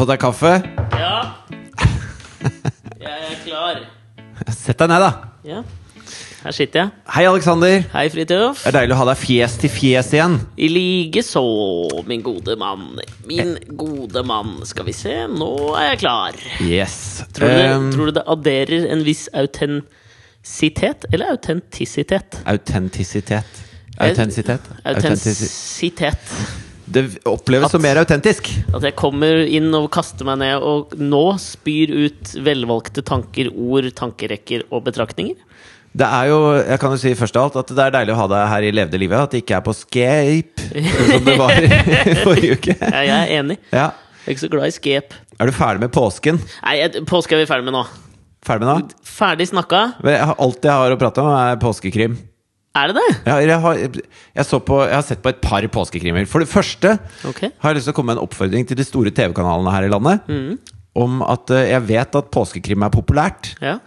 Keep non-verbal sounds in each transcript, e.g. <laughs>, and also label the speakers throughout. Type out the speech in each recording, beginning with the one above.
Speaker 1: Fått deg kaffe?
Speaker 2: Ja. <laughs> Jeg er klar.
Speaker 1: Sett deg ned, da.
Speaker 2: Ja. Her sitter jeg.
Speaker 1: Hei, Aleksander.
Speaker 2: Hei, Fridtjof.
Speaker 1: Det er deilig å ha deg fjes til fjes igjen.
Speaker 2: I likeså, min gode mann. Min gode mann. Skal vi se, nå er jeg klar.
Speaker 1: Yes.
Speaker 2: Tror du,
Speaker 1: Um,
Speaker 2: tror du det adderer en viss autentisitet eller autentisitet?
Speaker 1: Autentisitet. Autentisitet. Autentisi-
Speaker 2: Autentisitet. <laughs>
Speaker 1: Det oppleves som mer autentisk.
Speaker 2: At jeg kommer inn og kaster meg ned og nå spyr ut velvalgte tanker, ord, tankerekker og betraktninger.
Speaker 1: Det er jo, jeg kan jo si først av alt at det er deilig å ha deg her i levde livet. At det ikke er på Scape, som det var <laughs> i forrige uke.
Speaker 2: Ja, jeg er enig.
Speaker 1: Ja.
Speaker 2: Jeg er ikke så glad i scape.
Speaker 1: Er du ferdig med påsken?
Speaker 2: Nei, påske er vi ferdig med nå.
Speaker 1: Ferdig med nå?
Speaker 2: Ferdig snakka.
Speaker 1: Alt jeg har å prate om, er påskekrim.
Speaker 2: Er det det?
Speaker 1: Jeg, jeg, har, jeg, så på, jeg har sett på et par påskekrimer. For det første
Speaker 2: okay.
Speaker 1: har jeg lyst til å komme med en oppfordring til de store TV-kanalene her i landet. Om at eh, jeg vet at påskekrim er populært.
Speaker 2: Ja.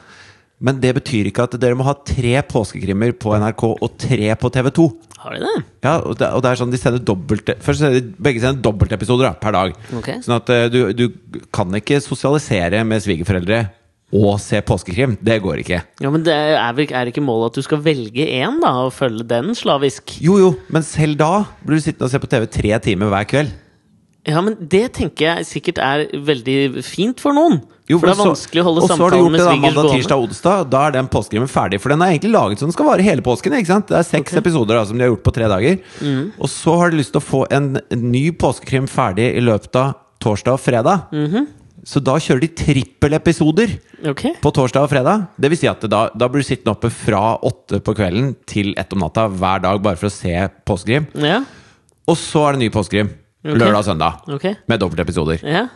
Speaker 1: Men det betyr ikke at dere må ha tre påskekrimmer på NRK og tre på TV2.
Speaker 2: Har de det?
Speaker 1: Ja, og det, og det er sånn de sender dobbelt Først sender de begge sender dobbeltepisoder per dag.
Speaker 2: Okay.
Speaker 1: Sånn at eh, du, du kan ikke sosialisere med svigerforeldre og se påskekrim. Det går ikke.
Speaker 2: Ja, men det er, er det ikke målet at du skal velge én, da, og følge den slavisk?
Speaker 1: Jo, jo, men selv da blir du sittende og se på TV tre timer hver kveld.
Speaker 2: Ja, men det tenker jeg sikkert er veldig fint for noen.
Speaker 1: Jo,
Speaker 2: for det er vanskelig å holde samtalen med
Speaker 1: og så har du gjort det da, mandag, tirsdag, onsdag. Da er den påskekrimmen ferdig. For den er egentlig laget så den skal vare hele påsken. ikke sant? Det er seks
Speaker 2: okay.
Speaker 1: episoder da, som de har gjort på tre dager.
Speaker 2: Mm.
Speaker 1: Og så har de lyst til å få en, ny påskekrim ferdig i løpet av torsdag og fredag.
Speaker 2: Mhm.
Speaker 1: Så da kjører de trippelepisoder
Speaker 2: okay.
Speaker 1: på torsdag og fredag. Det vil si at da, da blir du sittende oppe fra åtte på kvelden til ett om natta hver dag bare for å se påskekrim.
Speaker 2: Ja.
Speaker 1: Og så er det ny påskekrim
Speaker 2: okay.
Speaker 1: lørdag og søndag.
Speaker 2: okay.
Speaker 1: Med dobbeltepisoder.
Speaker 2: Ja.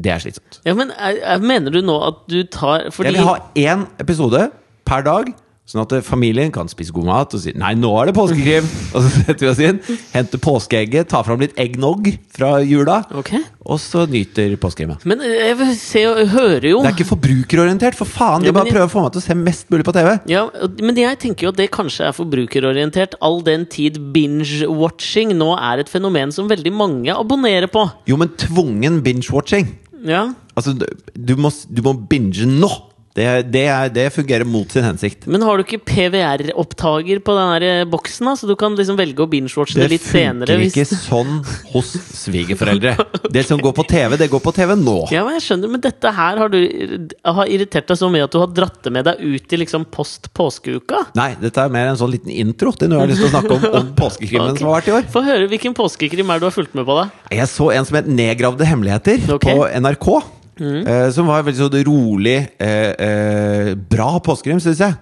Speaker 1: Det er slitsomt.
Speaker 2: ja, men er, er, mener du nå at du tar fordi
Speaker 1: Jeg vil ha én episode per dag, sånn at familien kan spise god mat og si 'nei, nå er det påskekrim'. <laughs> og så setter vi oss inn, henter påskeegget, tar fram litt eggnog fra jula,
Speaker 2: okay.
Speaker 1: og så nyter påskekrimet.
Speaker 2: Men eh, jeg vil se og hører jo
Speaker 1: Det er ikke forbrukerorientert, for faen! De
Speaker 2: ja,
Speaker 1: bare
Speaker 2: jeg-
Speaker 1: prøver å få meg til å se mest mulig på TV.
Speaker 2: Ja, men jeg tenker jo at det kanskje er forbrukerorientert, all den tid binge-watching nå er et fenomen som veldig mange abonnerer på.
Speaker 1: Jo, men tvungen binge-watching.
Speaker 2: Ja,
Speaker 1: Altså, du- du må, du må binge nå! Det, det, er, det fungerer mot sin hensikt.
Speaker 2: Men har du ikke PVR-opptaker på den eh, boksen, da? Så du kan liksom velge å binge-watche det,
Speaker 1: Det
Speaker 2: litt senere?
Speaker 1: funker
Speaker 2: hvis-
Speaker 1: ikke sånn hos svigerforeldre. Det som går på TV, det går på TV nå.
Speaker 2: Ja, men jeg skjønner, men dette her har du har irritert deg så mye at du har dratt det med deg ut i liksom post påskeuka?
Speaker 1: Nei, dette er mer en sånn liten intro til noe jeg har lyst til å snakke om om påskekrimmen <laughs>
Speaker 2: okay.
Speaker 1: som har vært i år.
Speaker 2: Få høre hvilken påskekrim er det du har fulgt med på, da?
Speaker 1: Jeg så en som het 'Nedgravde hemmeligheter'
Speaker 2: Ok. Mm.
Speaker 1: på NRK. Eh, som var veldig sånn rolig, eh, eh, bra påskekrim, syns jeg.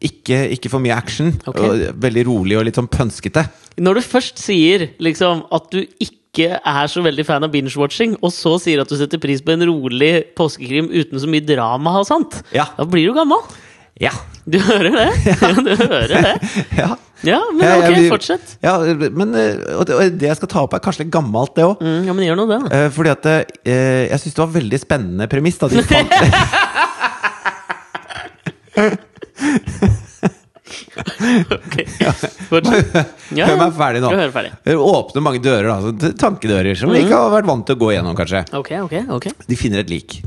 Speaker 1: Ikke, ikke for mye action.
Speaker 2: Okay.
Speaker 1: Og veldig rolig og litt sånn pønskete.
Speaker 2: Når du først sier liksom at du ikke er så veldig fan av binge-watching, og så sier at du setter pris på en rolig påskekrim uten så mye drama og sånt,
Speaker 1: Ja.
Speaker 2: da blir du gammel.
Speaker 1: Ja.
Speaker 2: Du hører det? <laughs> Ja. du hører det. <laughs>
Speaker 1: ja.
Speaker 2: Ja, men
Speaker 1: Jeg-
Speaker 2: ok,
Speaker 1: jeg-
Speaker 2: fortsett.
Speaker 1: Ja, men eh, og det, og det jeg skal ta opp, er kanskje litt gammelt, det òg.
Speaker 2: Mm, ja, men gjør nå det.
Speaker 1: Eh, fordi at eh, jeg syns det var veldig spennende premiss da de fant <laughs>
Speaker 2: Ok. Fortsett. Ja,
Speaker 1: Hør meg ferdig nå.
Speaker 2: Ferdig.
Speaker 1: Åpner mange dører, da. Tankedører som vi ikke har vært vant til å gå gjennom, kanskje.
Speaker 2: Ok, ok, ok.
Speaker 1: De finner et lik.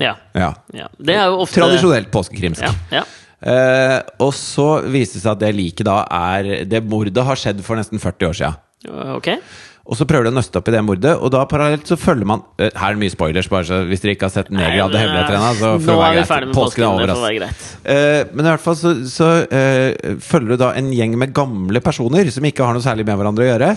Speaker 2: Ja.
Speaker 1: Ja.
Speaker 2: ja. Det er jo ofte
Speaker 1: Tradisjonelt påskekrimsk.
Speaker 2: Ja, ja.
Speaker 1: Eh, og så viste det seg at det liket da er Det mordet har skjedd for nesten 40 år siden.
Speaker 2: Okay.
Speaker 1: Og så prøver de å nøste opp i det mordet, og da parallelt så følger man eh, Her er det mye spoilers, bare så hvis dere ikke har sett Nedgravde
Speaker 2: hadde
Speaker 1: hemmeligheter ennå, så får det
Speaker 2: er
Speaker 1: være greit. Påsken er over,
Speaker 2: altså.
Speaker 1: Eh, men i hvert fall så, så eh, følger du da en gjeng med gamle personer som ikke har noe særlig med hverandre å gjøre.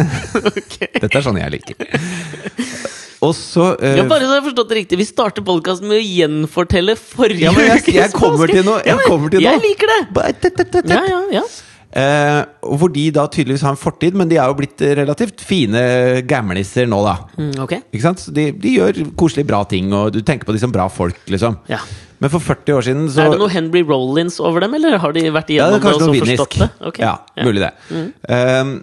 Speaker 1: <laughs> Dette er sånn jeg liker. <laughs> Og så uh,
Speaker 2: Ja, bare så jeg har forstått det riktig. Vi starter podkasten med å gjenfortelle forrige
Speaker 1: Ja, jeg- jeg kommer til noe, jeg
Speaker 2: Ja, men
Speaker 1: til noe.
Speaker 2: Jeg liker det! Ja, ja, ja.
Speaker 1: Eh, hvor de da tydeligvis har en fortid, men de er jo blitt relativt fine gamliser nå, da.
Speaker 2: Mm, okay.
Speaker 1: Ikke sant? De, de gjør koselig bra ting, og du tenker på de som bra folk, liksom.
Speaker 2: Ja.
Speaker 1: Men for 40 år siden så
Speaker 2: Er det noe Henry Rollins over dem, eller har de vært
Speaker 1: Ja, det
Speaker 2: igjennom det, og så forstått det? Okay.
Speaker 1: Ja, mulig det. Um,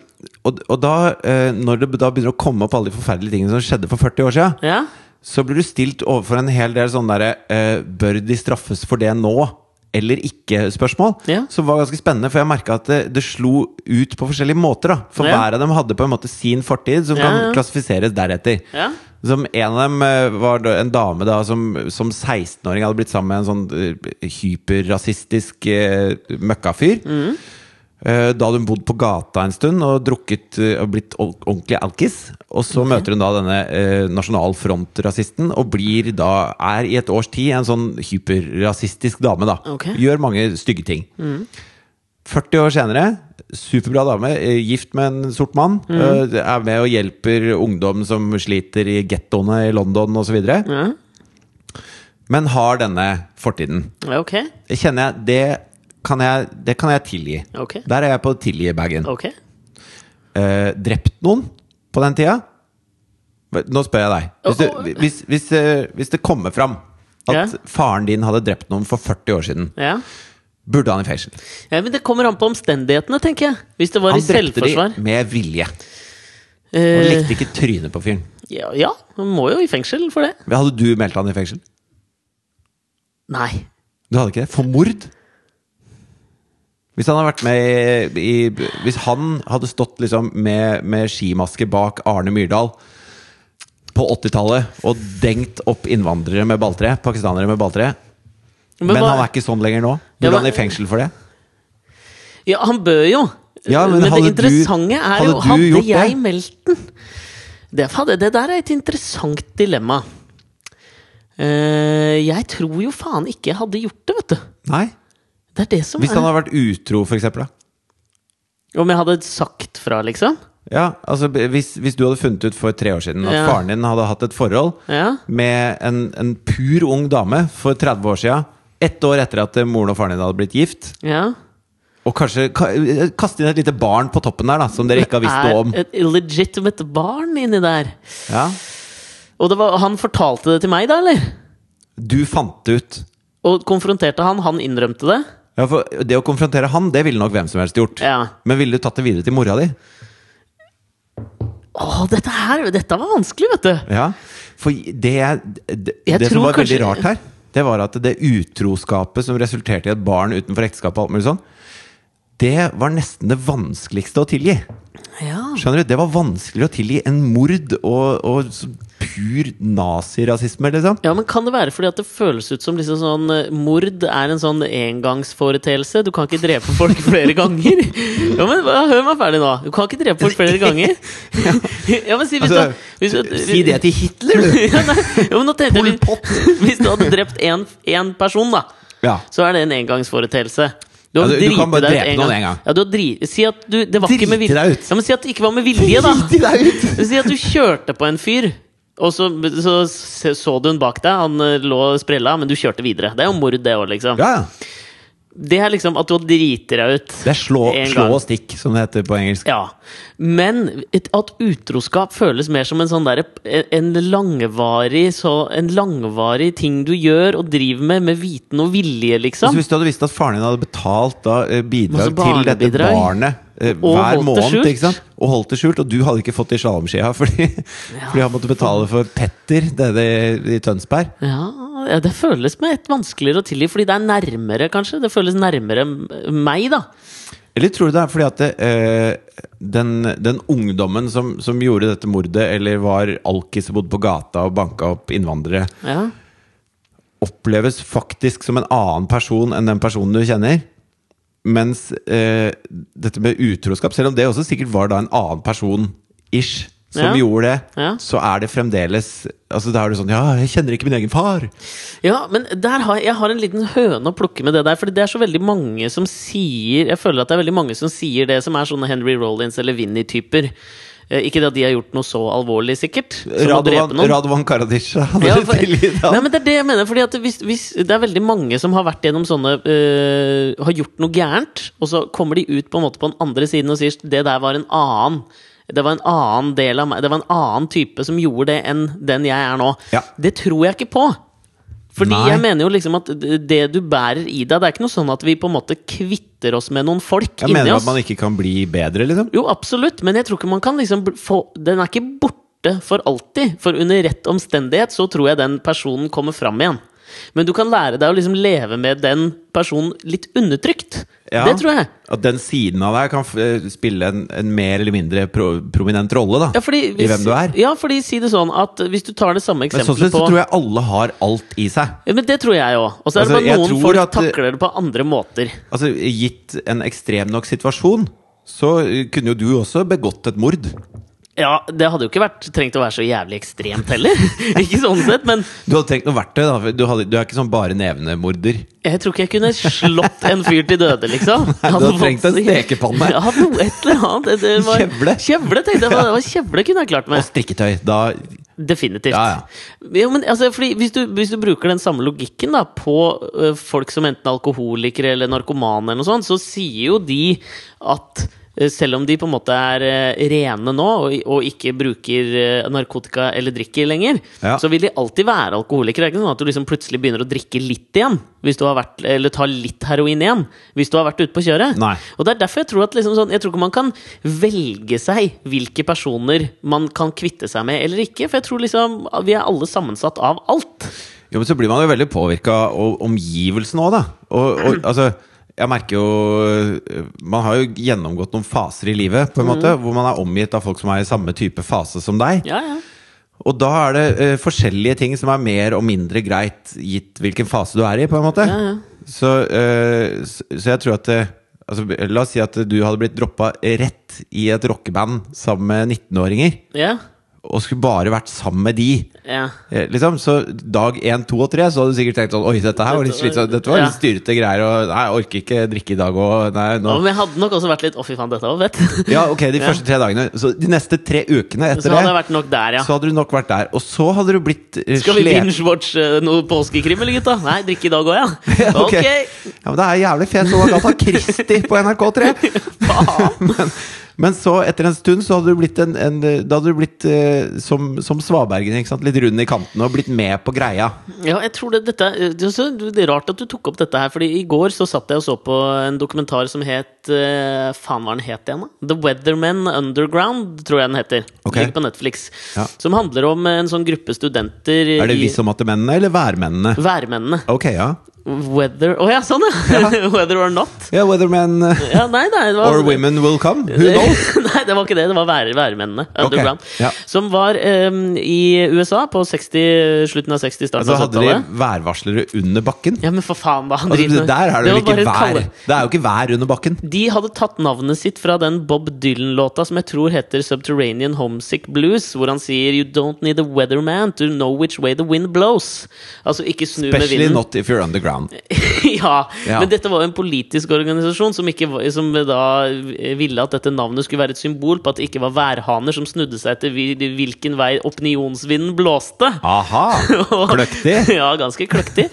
Speaker 1: og, og da, eh, når det da begynner å komme opp alle de forferdelige tingene som skjedde for 40 år siden,
Speaker 2: Ja.
Speaker 1: så blir du stilt overfor en hel del sånne derre eh, Bør de straffes for det nå? Eller ikke-spørsmål.
Speaker 2: Ja.
Speaker 1: Som var ganske spennende, for jeg merka at det, det slo ut på forskjellige måter. da For
Speaker 2: Ja.
Speaker 1: hver av dem hadde på en måte sin fortid, som
Speaker 2: Ja,
Speaker 1: kan klassifiseres deretter.
Speaker 2: Ja.
Speaker 1: Som En av dem eh, var en dame da som som 16-åring hadde blitt sammen med en sånn hyperrasistisk eh, møkkafyr. Eh, Da hadde hun bodd på gata en stund og drukket eh, og blitt ord- ordentlig alkis. Og så møter hun da denne eh, Nasjonal Front-rasisten og blir da er i et års tid en sånn hyperrasistisk dame. da
Speaker 2: okay.
Speaker 1: Gjør mange stygge ting. 40 år senere, superbra dame, eh, gift med en sort mann. Mm. Er med og hjelper ungdom som sliter i gettoene i London osv.
Speaker 2: Ja,
Speaker 1: Men har denne fortiden. Okay. Kjenner jeg Det kan jeg, det kan jeg tilgi.
Speaker 2: Okay.
Speaker 1: Der er jeg på tilgi-bagen.
Speaker 2: Okay.
Speaker 1: Eh, drept noen på den tida? Nå spør jeg deg. Hvis, du, hvis, hvis, eh, hvis det kommer fram at
Speaker 2: Ja.
Speaker 1: faren din hadde drept noen for 40 år siden,
Speaker 2: Ja.
Speaker 1: burde han i fengsel?
Speaker 2: ja, men Det kommer an på omstendighetene, tenker jeg. Hvis det var
Speaker 1: Han
Speaker 2: i
Speaker 1: drepte
Speaker 2: dem
Speaker 1: de med vilje. Og
Speaker 2: Eh,
Speaker 1: likte ikke trynet på fyren.
Speaker 2: ja, ja, han må jo i fengsel for det.
Speaker 1: Hadde du meldt han i fengsel?
Speaker 2: Nei.
Speaker 1: Du hadde ikke det? For mord? Hvis han i, i Hvis han hadde stått liksom med, med skimaske bak Arne Myrdal på 80-tallet og dengt opp innvandrere med balltre, pakistanere med balltre Men,
Speaker 2: hva-
Speaker 1: han er ikke sånn lenger nå.
Speaker 2: Ja,
Speaker 1: Burde
Speaker 2: men-
Speaker 1: han i fengsel for det?
Speaker 2: Ja, han bør jo.
Speaker 1: Ja, men
Speaker 2: men,
Speaker 1: det
Speaker 2: det
Speaker 1: du-
Speaker 2: interessante er jo
Speaker 1: hadde
Speaker 2: Hadde
Speaker 1: jeg det?
Speaker 2: meldt den? Det, det der er et interessant dilemma. Uh, jeg tror jo faen ikke jeg hadde gjort det, vet du.
Speaker 1: Nei?
Speaker 2: Det er det som
Speaker 1: Hvis han
Speaker 2: er
Speaker 1: hadde vært utro, for eksempel? Da?
Speaker 2: Om jeg hadde sagt fra, liksom?
Speaker 1: Ja, altså hvis, hvis du hadde funnet ut for tre år siden at
Speaker 2: Ja.
Speaker 1: faren din hadde hatt et forhold
Speaker 2: Ja.
Speaker 1: med en, en pur ung dame for 30 år siden, ett år etter at moren og faren din hadde blitt gift,
Speaker 2: ja.
Speaker 1: og kanskje ka, kaste inn et lite barn på toppen der, da, som dere ikke har visst noe om.
Speaker 2: Er et illegitimate barn inni der.
Speaker 1: Ja.
Speaker 2: Og det var, han fortalte det til meg, da, eller?
Speaker 1: Du fant det ut.
Speaker 2: Og konfronterte han. Han innrømte det.
Speaker 1: Ja, for Det å konfrontere han, det ville nok hvem som helst gjort.
Speaker 2: Ja.
Speaker 1: Men ville du tatt det videre til mora di?
Speaker 2: Åh, dette her Dette var vanskelig, vet du.
Speaker 1: Ja, for det, det, det som
Speaker 2: var
Speaker 1: var veldig rart her, det var at det utroskapet som resulterte i et barn utenfor ekteskapet, og alt mulig sånn, det var nesten det vanskeligste å tilgi.
Speaker 2: Ja.
Speaker 1: Skjønner du? Det var vanskeligere å tilgi enn mord og, og pur nazirasisme, liksom.
Speaker 2: Ja, men Kan det være fordi at det føles ut som liksom sånn eh, Mord er en sånn engangsforeteelse? Du kan ikke drepe folk <laughs> flere ganger? Ja, men Hør meg ferdig nå. Du kan ikke drepe folk flere ganger. <laughs> Ja, men si hvis
Speaker 1: Altså,
Speaker 2: du, hvis du
Speaker 1: Si det til Hitler, du! <laughs>
Speaker 2: ja, nei, ja, men nå tenkte jeg. Hvis du hadde drept én person, da,
Speaker 1: Ja.
Speaker 2: så er det en engangsforeteelse. Du,
Speaker 1: Ja, du- du kan bare drepe
Speaker 2: en
Speaker 1: noen en gang.
Speaker 2: Ja, du har dri si at du, det var ikke med vilje.
Speaker 1: deg ut.
Speaker 2: Ja, men si at det ikke var med vilje, da.
Speaker 1: Driti deg ut!
Speaker 2: Si at du kjørte på en fyr, og så så, så, så du hun bak deg. Han eh, lå og sprella, men du kjørte videre. Det er jo mord, det òg, liksom.
Speaker 1: Ja, ja.
Speaker 2: Det er liksom at du driti deg ut.
Speaker 1: Det er slå, slå og stikk, som det heter på engelsk.
Speaker 2: Ja. Men et, at utroskap føles mer som en sånn der, En langvarig så, En langvarig ting du gjør og driver med med viten og vilje,
Speaker 1: Altså,
Speaker 2: liksom.
Speaker 1: hvis du hadde visst at faren din hadde betalt da, eh, bidrag til dette barnet hver måned, ikke sant? og holdt det skjult, og du hadde ikke fått i slalåmskia <laughs> fordi, fordi han måtte betale for Petter nede i, Tønsberg.
Speaker 2: Ja, ja, det føles med et vanskeligere å tilgi, fordi det er nærmere, kanskje. Det føles nærmere meg, da.
Speaker 1: Eller tror du det er fordi at det, eh, den, den ungdommen som, som gjorde dette mordet, eller var alkis og bodde på gata og banka opp innvandrere,
Speaker 2: Ja.
Speaker 1: oppleves faktisk som en annen person enn den personen du kjenner? Mens eh, dette med utroskap, selv om det også sikkert var da en annen person ish som
Speaker 2: Ja.
Speaker 1: gjorde det,
Speaker 2: Ja.
Speaker 1: så er det fremdeles Altså Da er det sånn Ja, jeg kjenner ikke min egen far!
Speaker 2: Ja, men der har, jeg har en liten høne å plukke med det der. Fordi det er så veldig mange som sier Jeg føler at det er veldig mange som sier det, som er sånne Henry Rollins eller Vinnie-typer. Eh, ikke det at de har gjort noe så alvorlig, sikkert.
Speaker 1: Radovan. Radovan hadde
Speaker 2: Ja, for, <laughs>
Speaker 1: tilgitt
Speaker 2: nei,
Speaker 1: ham.
Speaker 2: men det er det jeg mener. Fordi at hvis, hvis, det er veldig mange som har vært gjennom sånne øh, Har gjort noe gærent, og så kommer de ut på en måte på den andre siden og sier det der var en annen. Det var en annen del av meg Det var en annen type som gjorde det enn den jeg er nå.
Speaker 1: Ja.
Speaker 2: Det tror jeg ikke på. Fordi
Speaker 1: Nei.
Speaker 2: jeg mener jo liksom at det du bærer i deg Det er ikke noe sånn at vi på en måte kvitter oss med noen folk
Speaker 1: Jeg
Speaker 2: inni
Speaker 1: mener at man ikke kan bli bedre, liksom.
Speaker 2: Jo, absolutt, men jeg tror ikke man kan liksom få Den er ikke borte for alltid. For under rett omstendighet så tror jeg den personen kommer fram igjen. Men du kan lære deg å liksom leve med den personen litt undertrykt.
Speaker 1: Ja.
Speaker 2: Det tror jeg.
Speaker 1: At den siden av deg kan eh, spille en, en mer eller mindre pro prominent rolle, da.
Speaker 2: Ja, fordi
Speaker 1: I hvem du er.
Speaker 2: Ja, fordi si det sånn at hvis du tar det samme
Speaker 1: Men sånn
Speaker 2: eksempelet
Speaker 1: sett så tror jeg alle har alt i seg.
Speaker 2: ja, men Det tror jeg òg. Og så er det
Speaker 1: Altså,
Speaker 2: bare noen folk
Speaker 1: at-
Speaker 2: takler det på andre måter.
Speaker 1: Altså, Gitt en ekstrem nok situasjon, så kunne jo du også begått et mord.
Speaker 2: Ja, Det hadde jo ikke vært, trengt å være så jævlig ekstremt heller. <laughs> ikke sånn sett, men
Speaker 1: Du hadde trengt noe verktøy. da Du, hadde, du er ikke sånn bare nevnemorder.
Speaker 2: jeg tror ikke jeg kunne slått en fyr til døde, liksom. <laughs>
Speaker 1: Nei, du hadde trengt en stekepanne. <laughs>
Speaker 2: Ja, noe, et eller annet. Det, var,
Speaker 1: Kjevle.
Speaker 2: Kjevle, tenkte jeg. det var Kjevle kunne jeg klart
Speaker 1: Og strikketøy. Da
Speaker 2: Definitivt.
Speaker 1: Ja,
Speaker 2: Ja, men, altså, hvis, du, hvis du bruker den samme logikken da, på ø, folk som enten er alkoholikere eller narkomane, eller noe sånt, så sier jo de at selv om de på en måte er rene nå, og, og ikke bruker narkotika eller drikker lenger,
Speaker 1: Ja.
Speaker 2: så vil de alltid være alkoholikere. Det er ikke sånn at du liksom plutselig begynner å drikke litt igjen, hvis du har vært, eller tar litt heroin igjen, hvis du har vært ute på kjøret.
Speaker 1: Nei.
Speaker 2: Og det er derfor jeg tror at liksom sånn, Jeg tror ikke man kan velge seg hvilke personer man kan kvitte seg med eller ikke. For jeg tror liksom vi er alle sammensatt av alt.
Speaker 1: Jo, men så blir man jo veldig påvirka av omgivelsene òg, da. Og, og altså jeg merker jo øh, Man har jo gjennomgått noen faser i livet, på en måte, hvor man er omgitt av folk som er i samme type fase som deg.
Speaker 2: Ja, ja.
Speaker 1: Og da er det uh, forskjellige ting som er mer og mindre greit, gitt hvilken fase du er i, på en måte.
Speaker 2: Ja, ja.
Speaker 1: Så, uh, så, så jeg tror at uh, altså, La oss si at du hadde blitt droppa rett i et rockeband sammen med 19-åringer,
Speaker 2: ja.
Speaker 1: Og skulle bare vært sammen med de.
Speaker 2: ja.
Speaker 1: Eh, Liksom, så dag 1, 2 og 3 Så hadde du sikkert tenkt sånn Oi, dette her var litt slitsomt Dette var litt styrete greier Og nei, jeg orker ikke drikke i dag Og nei, nå
Speaker 2: Ja, Men jeg hadde nok også vært litt Å, fy faen, dette var fett. <laughs>
Speaker 1: Ja, ok, de første tre dagene Så de neste tre ukene etter
Speaker 2: Så hadde
Speaker 1: det
Speaker 2: vært nok der, ja.
Speaker 1: Så hadde du nok vært der Og så hadde du blitt eh,
Speaker 2: Skal vi binge-watche noe påskekrim, eller gutta? Nei, drikke i dag òg, ja. <laughs>
Speaker 1: Ja, ok.
Speaker 2: Ok.
Speaker 1: Ja, men det er jævlig fet ha Agatha Christie på NRK3
Speaker 2: Faen. <laughs>
Speaker 1: men, men så etter en stund Så hadde du blitt en, en Da hadde du blitt eh, som, som Svabergen? Litt rund i kanten Og blitt med på greia
Speaker 2: Ja, jeg tror det, dette, det er rart at du tok opp dette her, Fordi i går så satt jeg og så på en dokumentar som het eh, Faen, hva den het igjen, da? The Weathermen Underground, tror jeg den heter.
Speaker 1: Okay.
Speaker 2: Ligger på Netflix.
Speaker 1: Ja.
Speaker 2: Som handler om en sånn gruppe studenter
Speaker 1: Er det
Speaker 2: i
Speaker 1: visse mennene eller værmennene?
Speaker 2: Værmennene.
Speaker 1: Ok, ja
Speaker 2: Weather Å ja, sånn, ja! <laughs> Weather or not.
Speaker 1: Ja, weathermen eh,
Speaker 2: Ja, nei, nei, var,
Speaker 1: Or women will come. Who <laughs> knows?
Speaker 2: Nei, det var ikke det. Det var vær, værmennene. Underground.
Speaker 1: ja.
Speaker 2: Som var um, i USA på 60, slutten av 60, starten
Speaker 1: Altså
Speaker 2: av
Speaker 1: Hadde de værvarslere under bakken?
Speaker 2: Ja, men for faen, hva Han
Speaker 1: Altså,
Speaker 2: driver med-
Speaker 1: der er det
Speaker 2: Det
Speaker 1: vel ikke vær?
Speaker 2: kalle-
Speaker 1: Det er jo ikke vær under bakken.
Speaker 2: De hadde tatt navnet sitt fra den Bob Dylan-låta som jeg tror heter Subterranean Homesick Blues, hvor han sier You don't need a weatherman to know which way the wind blows. Altså ikke snu med vinden.
Speaker 1: Especially not if you're underground. <laughs>
Speaker 2: ja,
Speaker 1: Ja.
Speaker 2: men dette var jo en politisk organisasjon som, ikke, som da ville at dette navnet skulle være et symbol på at det ikke var værhaner som snudde seg etter hvilken vei opinionsvinden blåste.
Speaker 1: Aha! <laughs> Kløktig.
Speaker 2: ja, ganske kløktig.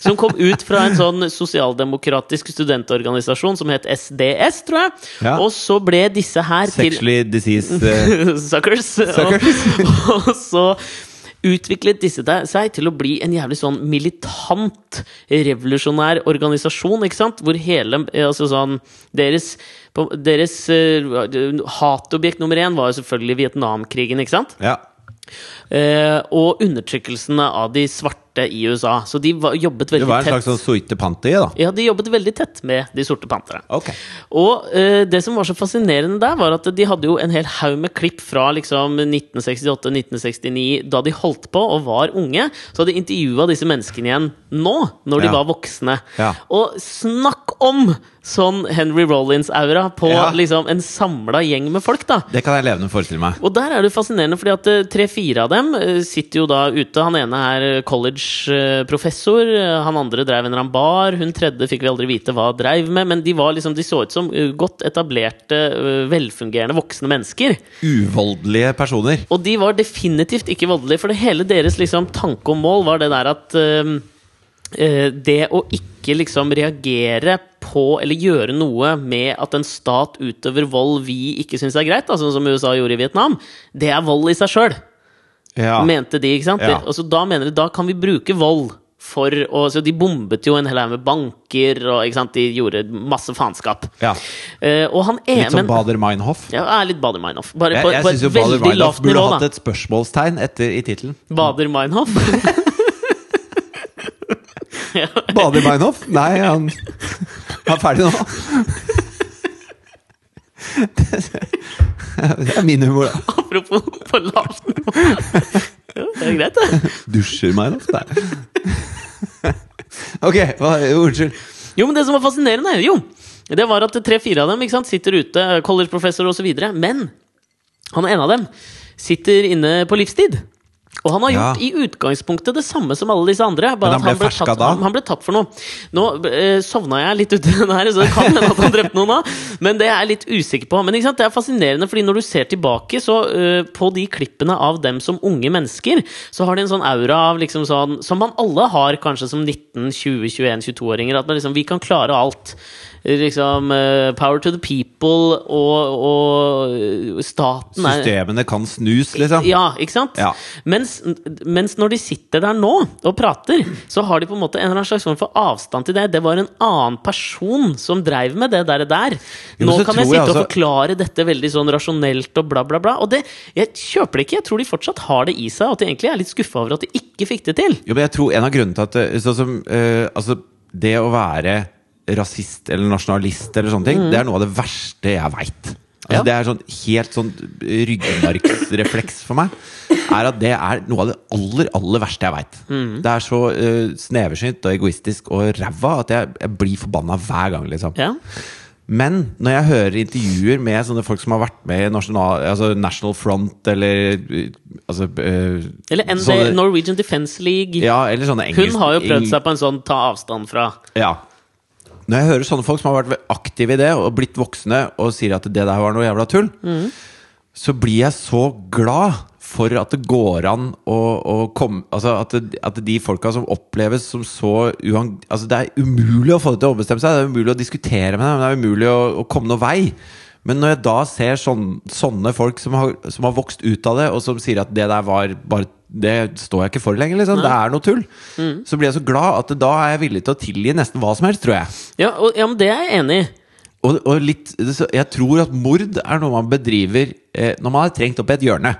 Speaker 2: Som kom ut fra en sånn sosialdemokratisk studentorganisasjon som het SDS, tror jeg.
Speaker 1: Ja.
Speaker 2: Og så ble disse her til
Speaker 1: Sexually disease uh, <laughs>
Speaker 2: Suckers.
Speaker 1: Suckers.
Speaker 2: Og, og så utviklet disse seg til å bli en jævlig sånn militant, revolusjonær organisasjon, ikke sant? Hvor hele altså sånn, Deres, deres uh, hatobjekt nummer én var jo selvfølgelig Vietnamkrigen, ikke sant?
Speaker 1: Ja.
Speaker 2: Uh, og undertrykkelsene av de svarte i USA. Så de var, jobbet
Speaker 1: Det var en
Speaker 2: tett.
Speaker 1: slags sorte suite da.
Speaker 2: Ja, de jobbet veldig tett med de sorte pantere.
Speaker 1: Okay.
Speaker 2: Og uh, det som var så fascinerende der, var at de hadde jo en hel haug med klipp fra liksom 1968-1969, da de holdt på og var unge. Så hadde de intervjua disse menneskene igjen nå, når de
Speaker 1: Ja.
Speaker 2: var voksne.
Speaker 1: Ja.
Speaker 2: Og snakk om sånn Henry Rollins-aura på
Speaker 1: Ja.
Speaker 2: liksom en samla gjeng med folk, da!
Speaker 1: Det kan jeg levende forestille meg.
Speaker 2: Og der er det fascinerende, fordi at eh, tre-fire av dem eh, sitter jo da ute. Han ene er eh, college-professor, han andre drev en eller bar, hun tredje fikk vi aldri vite hva dreiv med, men de, var liksom, de så ut som godt etablerte, velfungerende voksne mennesker.
Speaker 1: Uvoldelige personer.
Speaker 2: Og de var definitivt ikke voldelige, for det hele deres liksom, tanke og mål var det der at eh, det å ikke liksom reagere på eller gjøre noe med at en stat utøver vold vi ikke syns er greit, sånn som USA gjorde i Vietnam, det er vold i seg sjøl,
Speaker 1: Ja.
Speaker 2: mente de. ikke sant?
Speaker 1: Ja.
Speaker 2: Altså, da mener de da kan vi bruke vold for å Så de bombet jo en hel haug med banker, og ikke sant? de gjorde masse faenskap.
Speaker 1: ja.
Speaker 2: Uh, og han er
Speaker 1: Litt som Bader-Meinhof.
Speaker 2: Ja, er litt Bader-Meinhof. Bare
Speaker 1: Jeg,
Speaker 2: på,
Speaker 1: jeg syns jo Bader-Meinhof burde
Speaker 2: nivå,
Speaker 1: hatt et spørsmålstegn etter i tittelen.
Speaker 2: Bader-Meinhof. <laughs> <laughs>
Speaker 1: Bader Meinhof? Nei, han er ferdig nå. <laughs> Det er min humor, da.
Speaker 2: Apropos på lavt nivå. Jo, det er greit, det.
Speaker 1: Dusjer meg Nei. Ok, hva, unnskyld.
Speaker 2: Jo, men det som var fascinerende, jo, det var at tre-fire av dem sant, sitter ute, collegeprofessor osv., men han ene av dem sitter inne på livstid. Og han har
Speaker 1: Ja.
Speaker 2: gjort i utgangspunktet det samme som alle disse andre. Bare
Speaker 1: han ble
Speaker 2: ble tatt? Han, han ble tatt for noe. Nå eh, sovna jeg litt uti den her, så det kan hende at han drepte noen da. Men det er jeg litt usikker på. Men ikke sant? det er fascinerende, fordi når du ser tilbake så eh, på de klippene av dem som unge mennesker, så har de en sånn aura av liksom sånn Som man alle har kanskje som 19-, 20-, 21-, 22-åringer. At man liksom, vi kan klare alt. Liksom eh, Power to the people og, og staten er
Speaker 1: Systemene kan snus, liksom.
Speaker 2: ja, ikke sant?
Speaker 1: Ja.
Speaker 2: Mens, mens når de sitter der nå og prater, så har de på en måte en eller annen slags form for avstand til det. Det var en annen person som dreiv med det der. der. Nå
Speaker 1: jo,
Speaker 2: kan jeg sitte
Speaker 1: jeg
Speaker 2: og
Speaker 1: altså-
Speaker 2: forklare dette veldig sånn rasjonelt og bla, bla, bla. Og det, jeg kjøper det ikke. Jeg tror de fortsatt har det i seg, og at de egentlig er litt skuffa over at de ikke fikk det til.
Speaker 1: Jo, men jeg tror en av grunnene til at det- Sånn som uh, Altså, det å være rasist eller nasjonalist eller sånne ting, det er noe av det verste jeg veit. Altså,
Speaker 2: Ja.
Speaker 1: Det er sånn helt sånn ryggmargsrefleks for meg. Er at det er noe av det aller, aller verste jeg veit. Det er så uh, sneversynt og egoistisk og ræva at jeg, jeg blir forbanna hver gang, liksom.
Speaker 2: Ja.
Speaker 1: Men når jeg hører intervjuer med sånne folk som har vært med i nasjonal, altså National Front eller uh, altså, uh,
Speaker 2: Eller ND,
Speaker 1: sånne-
Speaker 2: Norwegian Defence League.
Speaker 1: ja, eller sånne engelsk,
Speaker 2: Hun har jo prøvd seg på en sånn ta avstand fra.
Speaker 1: Ja. Når jeg hører sånne folk som har vært aktive i det og blitt voksne og sier at det der var noe jævla tull, så blir jeg så glad for at det går an å, å komme Altså at, det, at de folka som oppleves som så uang... Altså det er umulig å få det til å ombestemme seg, det er umulig å diskutere med dem, det er umulig å, å komme noen vei. Men når jeg da ser sånne, sånne folk som har, som har vokst ut av det, og som sier at det der var bare Det står jeg ikke for lenger, liksom. Det er noe tull. Så blir jeg så glad at da er jeg villig til å tilgi nesten hva som helst, tror jeg.
Speaker 2: Ja, og, ja men det er jeg enig i.
Speaker 1: Og, og litt, jeg tror at mord er noe man bedriver eh, når man er trengt opp i et hjørne.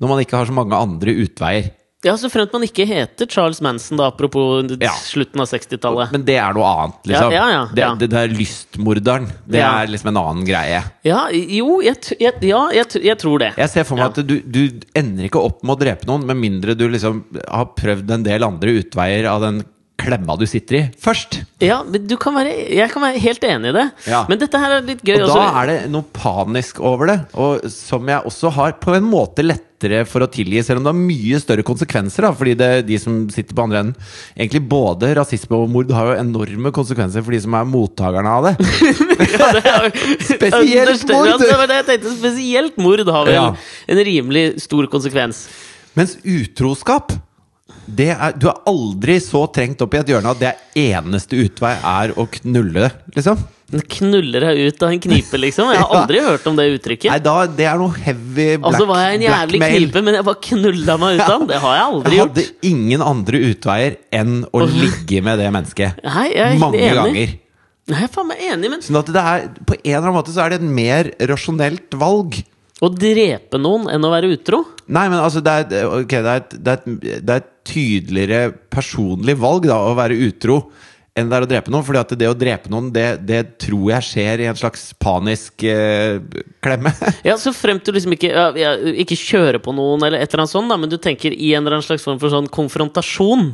Speaker 1: Når man ikke har så mange andre utveier.
Speaker 2: Ja, så fremt man ikke heter Charles Manson, da, apropos
Speaker 1: Ja.
Speaker 2: slutten av 60-tallet.
Speaker 1: Men det er noe annet, liksom.
Speaker 2: Ja, ja,
Speaker 1: det, det, det er lystmorderen. Det er liksom en annen greie.
Speaker 2: Ja, jo, jeg, jeg, ja, jeg, jeg tror det.
Speaker 1: Jeg ser for meg at du, du ender ikke opp med å drepe noen, med mindre du liksom har prøvd en del andre utveier av den klemma du sitter i, først.
Speaker 2: Ja, men du kan være, jeg kan være helt enig i det.
Speaker 1: Ja.
Speaker 2: Men dette her er litt gøy.
Speaker 1: Og
Speaker 2: også.
Speaker 1: da er det noe panisk over det, og som jeg også har på en måte lettere for å tilgi, selv om det har mye større konsekvenser. da Fordi det, de som sitter på andre enden Egentlig både rasisme og mord har jo enorme konsekvenser for de som er mottakerne av det. <laughs>
Speaker 2: ja, det er,
Speaker 1: Spesielt mord!
Speaker 2: Ja, det var det jeg tenkte. Spesielt mord har vel
Speaker 1: Ja.
Speaker 2: en rimelig stor konsekvens.
Speaker 1: Mens utroskap er, Du er aldri så trengt opp i et hjørne at det eneste utvei er å knulle det, liksom.
Speaker 2: Knuller deg ut av en knipe, liksom. Jeg har <laughs> aldri hørt om det uttrykket.
Speaker 1: Nei, da, det er noe heavy black,
Speaker 2: Og så var jeg en jævlig
Speaker 1: blackmail.
Speaker 2: knipe, men jeg bare knulla meg ut av den. Det har jeg aldri
Speaker 1: Jeg
Speaker 2: gjort.
Speaker 1: hadde ingen andre utveier enn å ligge med det mennesket.
Speaker 2: Nei, jeg er
Speaker 1: Mange
Speaker 2: enig.
Speaker 1: ganger.
Speaker 2: Nei, jeg er faen meg enig, men
Speaker 1: Sånn at det er, på en eller annen måte så er det et mer rasjonelt valg.
Speaker 2: Å drepe noen enn å være utro?
Speaker 1: Nei, men altså, det er, okay, det er, et, det er, et, det er et tydeligere personlig valg da, å være utro enn det er å drepe noen. Fordi at det å drepe noen, det, det tror jeg skjer i en slags panisk eh, klemme. <laughs>
Speaker 2: Ja, så fremt du liksom ikke ja, Ikke kjører på noen, eller et eller annet sånt, da, men du tenker i en eller annen slags form for sånn konfrontasjon.